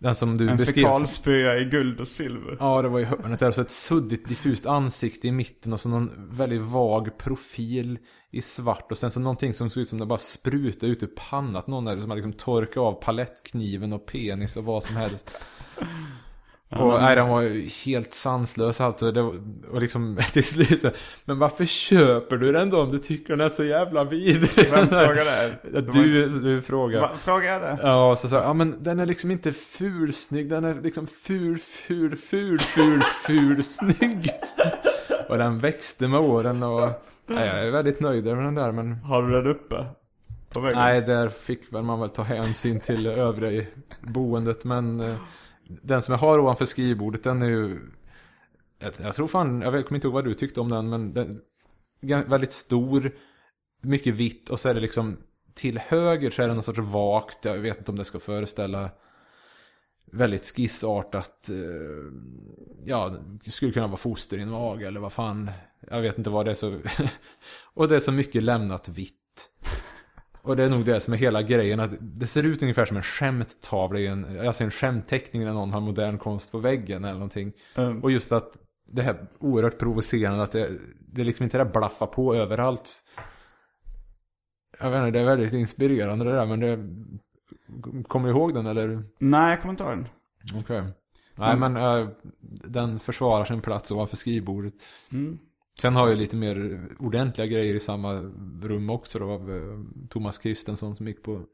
den som du En beskrev. fekalspya i guld och silver. Ja, det var i hörnet där. Så ett suddigt diffust ansikte i mitten och så någon väldigt vag profil i svart. Och sen så någonting som såg ut som det bara sprutade ut ur pannan. Någon där som hade liksom torkat av palettkniven och penis och vad som helst. Och nej, den var helt sanslös alltså. Det var, och liksom till slut så, Men varför köper du den då om du tycker den är så jävla vidrig? Vem frågar det? Ja, Du, du frågar. Va, frågar jag det? Ja, så sa ja men den är liksom inte fulsnygg, den är liksom ful, ful, ful, ful, ful, snygg. Och den växte med åren och nej, jag är väldigt nöjd över den där men Har du den uppe? Nej, där fick väl man väl ta hänsyn till övriga i boendet men eh, den som jag har ovanför skrivbordet den är ju jag, jag tror fan, jag kommer inte ihåg vad du tyckte om den men den väldigt stor, mycket vitt och så är det liksom till höger så är det någon sorts vagt, jag vet inte om det ska föreställa väldigt skissartat, eh, ja, det skulle kunna vara foster i en mage eller vad fan, jag vet inte vad det är så, och det är så mycket lämnat vitt. Och det är nog det som är hela grejen, att det ser ut ungefär som en skämttavla i en, alltså en skämtteckning när någon har modern konst på väggen eller någonting. Mm. Och just att det här oerhört provocerande att det, det är liksom inte det där blaffa på överallt. Jag vet inte, det är väldigt inspirerande det där men det... Kommer du ihåg den eller? Nej, jag kommer inte ihåg den. Okej. Nej men äh, den försvarar sin plats ovanför skrivbordet. Mm. Sen har jag lite mer ordentliga grejer i samma rum också då av eh, Thomas Kristensson som gick på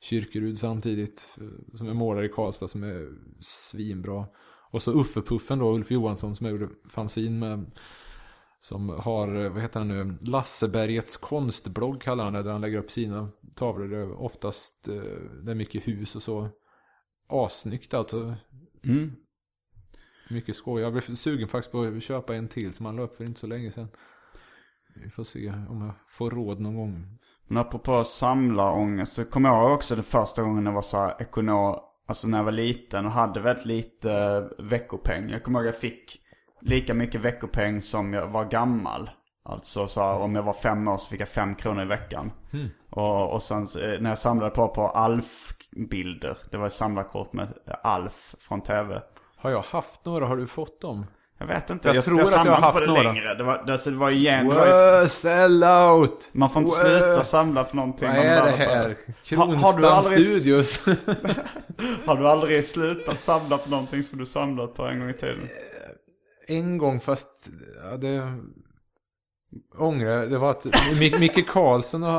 Kyrkerud samtidigt. Eh, som är målare i Karlstad som är svinbra. Och så Uffe-Puffen då, Ulf Johansson som jag gjorde fanzin med. Som har, eh, vad heter han nu, Lassebergets konstblogg kallar han det. Där han lägger upp sina tavlor. Det är oftast, det är mycket hus och så. Assnyggt alltså. Mm. Mycket skoj. Jag blev sugen faktiskt på att köpa en till som han la upp för inte så länge sedan. Vi får se om jag får råd någon gång. Men apropå samlarångest så kommer jag också det första gången jag var så här ekonom, alltså när jag var liten och hade väldigt lite veckopeng. Jag kommer ihåg att jag fick lika mycket veckopeng som jag var gammal. Alltså så här, om jag var fem år så fick jag fem kronor i veckan. Och, och sen eh, när jag samlade på på Alf-bilder, det var ett samlarkort med Alf från tv. Har jag haft några? Har du fått dem? Jag vet inte, Jag jag, tror jag att jag har haft på det några. längre. Det var, det, alltså, det var igen, det var ju, sellout! man får inte Wow. sluta samla på någonting. Vad man är det här? Har- har du Kronstam aldrig- Studios? Har du aldrig slutat samla på någonting som du samlat på en gång i tiden? en gång fast, ja, det ångrar. Det var att Mi- Micke Karlsson och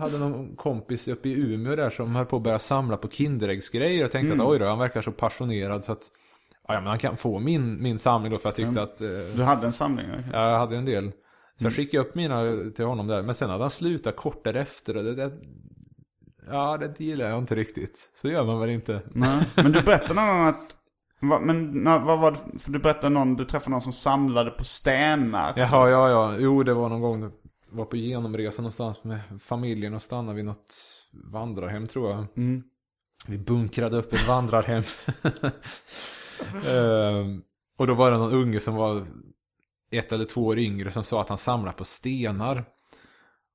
hade någon kompis uppe i Umeå där som höll på att börja samla på Kinderäggsgrejer. Jag tänkte att oj då, han verkar så passionerad så att ja, men han kan få min, min samling då för jag tyckte att eh, Du hade en samling? okej. Ja, jag hade en del. Så jag skickade upp mina till honom där. Men sen hade han slutat kort därefter. Och det, det, ja, det gillar jag inte riktigt. Så gör man väl inte. Nej. Men du berättade någon gång att... Men vad var det? För du berättade någon, du träffade någon som samlade på stenar. Jaha, ja, ja. Jo, det var någon gång. Var på genomresa någonstans med familjen och stannade vid något vandrarhem tror jag. Mm. Vi bunkrade upp ett vandrarhem. Ehm, och då var det någon unge som var ett eller två år yngre som sa att han samlar på stenar.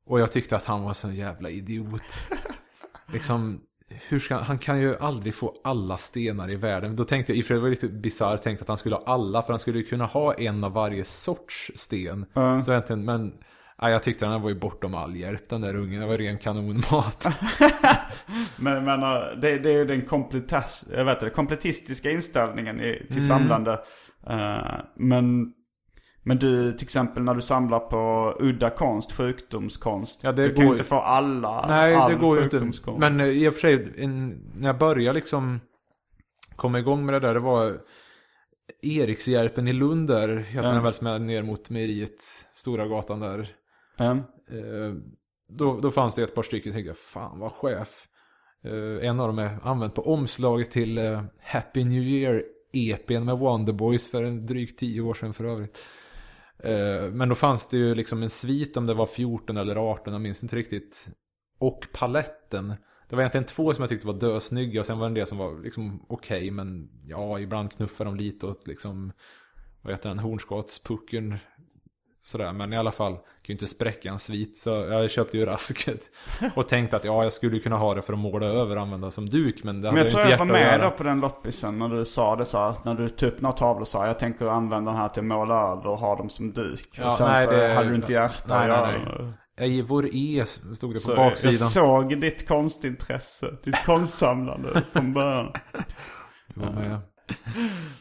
Och jag tyckte att han var så en jävla idiot. liksom, hur ska, han kan ju aldrig få alla stenar i världen. Då tänkte jag, i och för sig det var lite bisarrt tänkt att han skulle ha alla. För han skulle ju kunna ha en av varje sorts sten. Ja. Så egentligen, men nej, jag tyckte han var ju bortom all hjälp den där ungen. Det var ren kanonmat. Men jag menar, det, det är ju den kompletas, jag vet det, kompletistiska inställningen i, till samlande. Eh, men, Men du, till exempel när du samlar på udda konst, sjukdomskonst. Ja, det du går kan ju inte få alla, Nej, all det går ju inte. Men eh, i och för sig, en, när jag började liksom komma igång med det där, det var Erikshjälpen i Lund där, heter Ja. den väl som är ner mot mejeriet, Stora gatan där. Mm. Eh, då, då fanns det ett par stycken, tänkte jag, fan vad chef. Eh, en av dem är använd på omslaget till eh, Happy New Year-EPn med Wonderboys för en drygt tio år sedan för övrigt. Eh, men då fanns det ju liksom en svit om det var 14 eller 18, jag minns inte riktigt. Och paletten. Det var egentligen två som jag tyckte var dösnygga och sen var det en del som var liksom okej men ja, ibland knuffade de lite åt liksom, vad heter den, hornskottspuckeln. Sådär, men i alla fall, kan ju inte spräcka en svit så jag köpte ju rasket. Och tänkte att ja, jag skulle kunna ha det för att måla över och använda som duk men det Men hade jag tror inte jag var hjärta att med då på den loppisen när du sa det så här, när du tog upp några tavlor och sa jag tänker använda den här till att måla över och ha dem som duk. Ja, och sen nej, så det- hade du inte hjärta nej, nej, nej. det. Eivor E stod det på Så baksidan. jag såg ditt konstintresse, ditt konstsamlande från början. Det var med.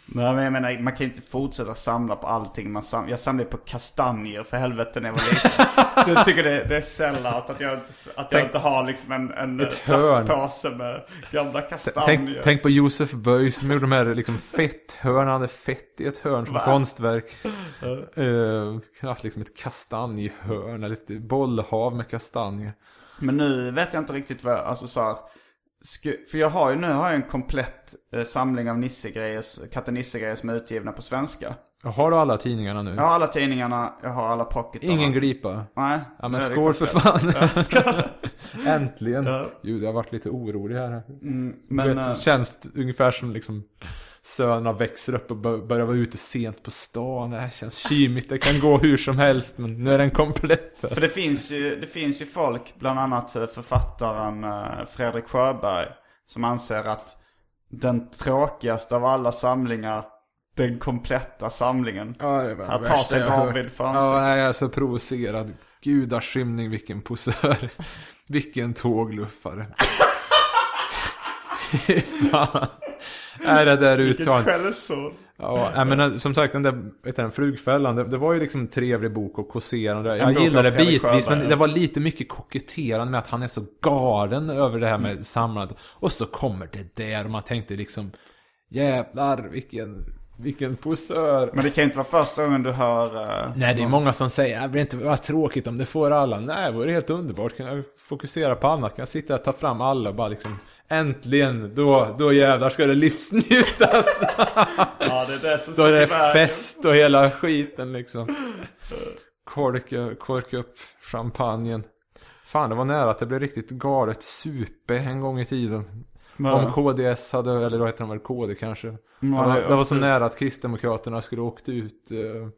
Nej men jag menar, man kan inte fortsätta samla på allting. Man sam- jag samlade på kastanjer för helvete när jag var liten. jag tycker det, det är sellout att jag, att jag Tänk- inte har liksom en, en hörn. plastpåse med gamla kastanjer. Tänk, tänk på Josef Böj som gjorde de här liksom fetthörn, han hade fett i ett hörn som Va? konstverk. Uh, haft liksom ett kastanjhörn, eller ett bollhav med kastanjer. Men nu vet jag inte riktigt vad, alltså så här, För jag har ju nu har jag en komplett eh, samling av Nisse-grejer, Katte Nisse-grejer som är utgivna på svenska. Har du alla tidningarna nu? Jag har alla tidningarna, jag har alla pocketarna. Ingen glipa? Nej. Ja men skål för fan! Äntligen! Ja. Gud, jag har varit lite orolig här. Men, Men, eh, vet, känns ungefär som liksom sönerna växer upp och bör- börjar vara ute sent på stan. Det här känns kymigt, det kan gå hur som helst. Men nu är den komplett här. För det finns ju, det finns ju folk, bland annat eh, författaren eh, Fredrik Sjöberg, som anser att den tråkigaste av alla samlingar, den kompletta samlingen, Ja, det var Att ta sig David för ansiktet. Ja, jag är så provocerad. Gudaskymning, vilken posör. vilken tågluffare. Fan. Är det där vilket uttalet? skällsord. Ja, jag menar, som sagt den där vet du, den, Flugfällan, det, det var ju liksom en trevlig bok och kåserande. Jag gillade det bitvis, men det var lite mycket koketterande med att han är så galen över det här med samlandet. Och så kommer det där och man tänkte liksom, jävlar vilken, vilken posör. Men det kan inte vara första gången du hör... eh, Nej, det är många som säger att det inte vara tråkigt om det får alla. Nej, det vore helt underbart. Kan jag fokusera på annat? Kan jag sitta och ta fram alla och bara liksom Äntligen, då, då jävlar ska det livsnjutas. Ja, det är det som Då är det fest och hela skiten liksom. Korka, korka upp champagnen. Fan, det var nära att det blev riktigt galet supe en gång i tiden. Om KDS hade, eller då heter de väl KD kanske. Ja, det, var så nära att Kristdemokraterna skulle åkt ut. Eh,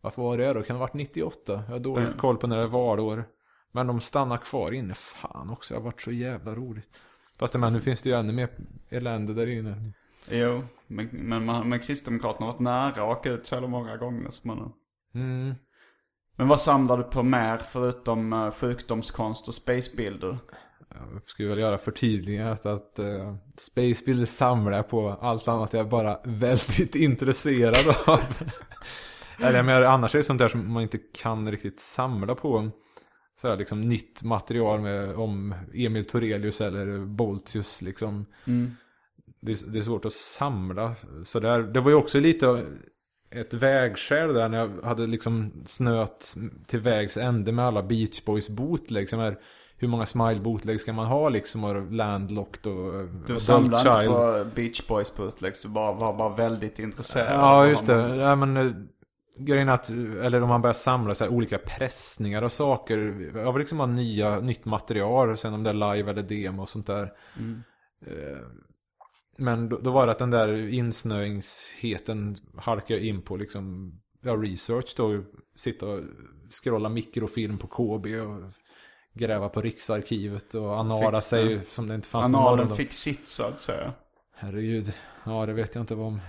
varför var det då? Kan det ha varit 98? Jag har dåligt Mm. koll på när det var valår. Men de stannar kvar inne. Fan också, det har varit så jävla roligt. Fast men, nu finns det ju ännu mer elände där inne. Jo, men, men, man- men Kristdemokraterna har varit nära att åka ut så jävla många gånger. Så man... Mm. Men vad samlar du på mer förutom uh, sjukdomskonst och spacebilder? Jag skulle väl göra förtydligandet att uh, Spacebilder samlar jag på. Allt annat är jag bara väldigt intresserad av. Eller men annars är det sånt där som man inte kan riktigt samla på. Så här liksom nytt material med, om Emil Torelius eller Boltius liksom. Det, är, det är svårt att samla. Så där, det var ju också lite ett vägskäl där när jag hade liksom snöt till vägs ände med alla Beach Boys. Jag menar, hur många Smile bootlegs ska man ha liksom? Och Landlocked och Du Adult samlar inte Child. på Beach Boys bootlegs, du bara, var bara väldigt intresserad. Ja, just det. Ja, men, eh, grejen att, eller om man börjar samla så här, olika pressningar och saker. Jag vill liksom ha nya, nytt material, sen om det är live eller demo och sånt där. Eh, Men då, då var det att den där insnöingsheten halkade in på liksom, ja, research då. Sitta och scrolla mikrofilm på KB och gräva på Riksarkivet och anara sig det. som det inte fanns någon Analen fick sitt så att säga. Herregud, ja det vet jag inte vad om.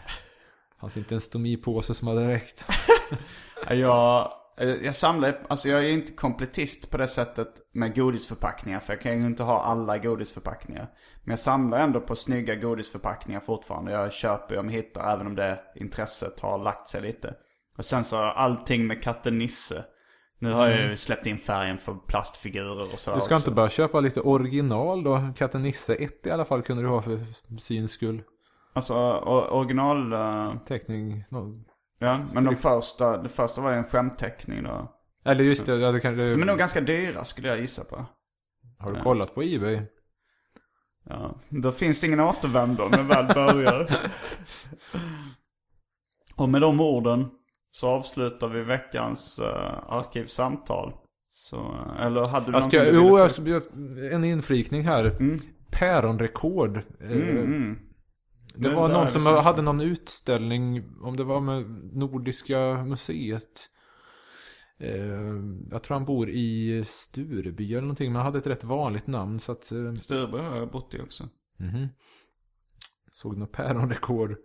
Fanns inte en stomipåse som hade räckt. Jag, jag samlar, alltså jag är inte kompletist på det sättet med godisförpackningar. För jag kan ju inte ha alla godisförpackningar. Men jag samlar ändå på snygga godisförpackningar fortfarande. Jag köper om jag hittar, även om det intresset har lagt sig lite. Och sen så allting med katten Nisse. Nu har jag ju släppt in färgen för plastfigurer och så Du ska också. inte bara köpa lite original då? Katten Nisse 1 i alla fall kunde du ha för syns skull. Alltså original... eh, Teckning. no- ja, men de första, det första var ju en skämtteckning då. Eller just det, ja, det kanske... De är nog ganska dyra skulle jag gissa på. Har du kollat på Ebay? Ja, då finns det ingen återvändo när väl börjar. Och med de orden så avslutar vi veckans uh, arkivsamtal. Så, eller hade du Jag ska, jo, jag, en inflikning här. Päronrekord. Eh, Mm, mm. Det Det var någon som väsentligt. hade någon utställning, om det var med Nordiska museet. Eh, jag tror han bor i Stureby eller någonting, men han hade ett rätt vanligt namn så att... Eh, Stureby har jag bott i också. mhm. Såg något päronrekord.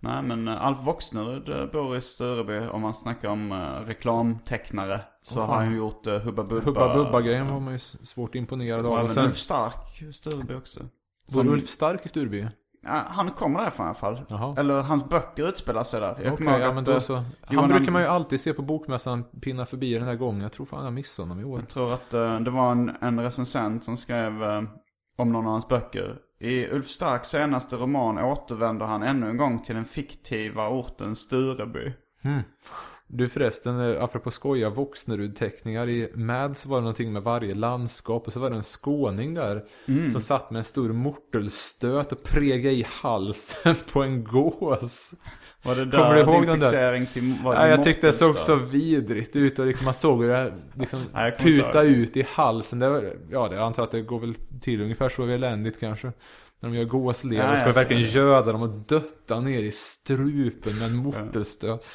Nej men uh, Alf Voxnerud uh, bor i Stureby om man snackar om uh, reklamtecknare. Så Åh, har han gjort uh, Hubba Bubba. Hubba Bubba-grejen var man ju svårt imponerad av. Och sen, Ulf Stark i Stureby också. bor Som- Ulf Stark i Stureby? Han kommer därifrån i alla fall. Jaha. Eller hans böcker utspelar sig där. Jag ihåg ja men då eh, så. Han Johan brukar man ju alltid se på bokmässan pinna förbi den här gången. Jag tror fan jag missade honom i år. Jag tror att eh, det var en, en recensent som skrev eh, om någon av hans böcker. I Ulf Starks senaste roman återvänder han ännu en gång till den fiktiva orten Stureby. Du förresten, eh, apropå skoja Voxnerud-teckningar. I Mads var det någonting med varje landskap och så var det en skåning där. Mm. Som satt med en stor mortelstöt och pregade i halsen på en gås. Var det Kommer där du ihåg din fixering till var det Ja, jag tyckte det såg så vidrigt ut och liksom man såg hur det liksom Nej, kommer puta ut i halsen. Det var, ja, det, jag antar att det går väl till ungefär så eländigt kanske. När de gör gåslever Ja, ska ser verkligen det. göda dem och dötta ner i strupen med en mortelstöt.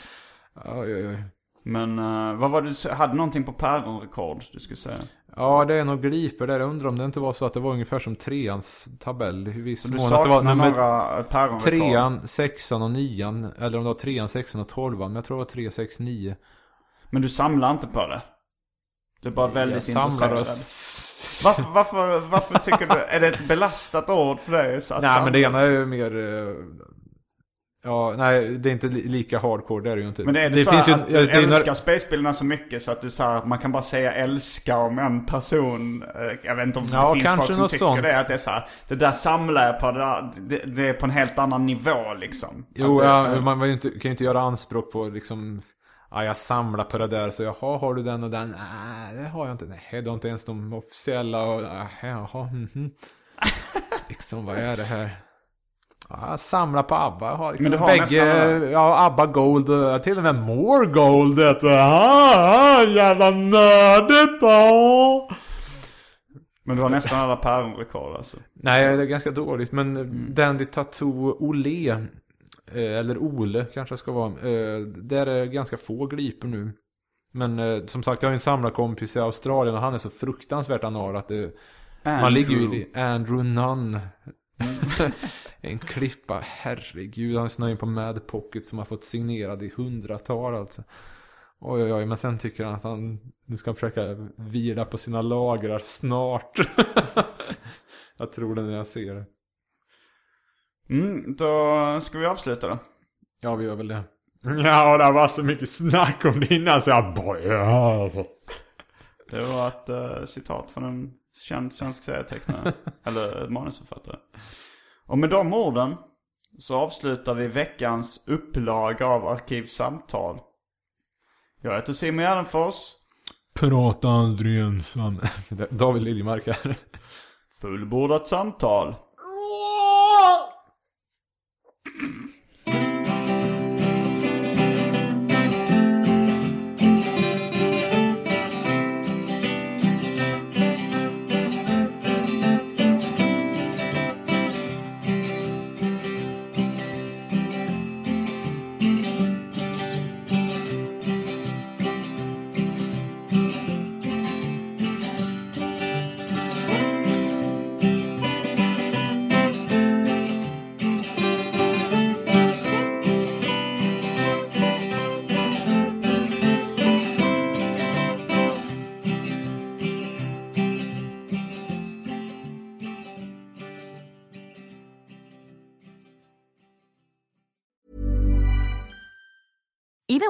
Oj, oj, oj. Men eh, vad var du hade någonting på päronrekord du skulle säga? Ja, det är nog gliper där. Jag undrar om det inte var så att det var ungefär som treans tabell. Viss Så du. Att det var saknar nummer några päronrekord? trean, sexan och nian. Eller om det var trean, sexan och tolvan. Men jag tror det var tre, sex, nio. Men du samlar inte på det? Du är bara väldigt jag intresserad. oss. Varför, varför, varför tycker du, är det ett belastat ord för dig? Nej, samla? men det ena är ju mer... eh, Ja, nej, det är inte li- lika hardcore, det är det ju inte. Men är det, så finns ju, att du det är några- älskar spelbilderna så mycket så att du så här, man kan bara säga älska om en person. Eh, Jag vet inte om Ja, det finns folk som tycker sånt. det. Att det är så här, det där samlar jag på, det, där, det, det är på en helt annan nivå liksom. Jo, det, ja, man var ju inte, kan ju inte göra anspråk på liksom... Ja, jag samlar på det där, så jaha, har du den och den? Nej, det har jag inte. Nej, du har inte ens de officiella och... Jaha, mhm. liksom, vad är det här? Ja, jag samlar på ABBA. Jag har liksom Men du har bägge, nästan ja, ABBA Gold och till och med More Gold. Det ah, jävla nördigt! Ah. Men du har nästan alla päronrekord alltså. Nej, det är ganska dåligt. Men Mm. Dandy Tattoo Olé, eh, eller Ole kanske ska vara, eh, där är ganska få glipor nu. Men eh, som sagt, jag har en samlarkompis i Australien och han är så fruktansvärt anal att det, man ligger ju i Andrew Nunn. en klippa, herregud, han snöar in på Mad Pocket som har fått signerad i hundratal alltså. Oj, oj, oj, men sen tycker han att han nu ska han försöka vila på sina lagrar snart. jag tror det när jag ser det. Mm, då ska vi avsluta då. Ja, vi gör väl det. Ja, det var så mycket snack om det innan så jag bara... Det var ett eh, citat från en känd svensk serietecknare. eller manusförfattare. Och med de orden så avslutar vi veckans upplaga av Arkivsamtal. Jag heter Simon Gärdenfors. Prata aldrig ensam. David Liljemark här. Fullbordat samtal.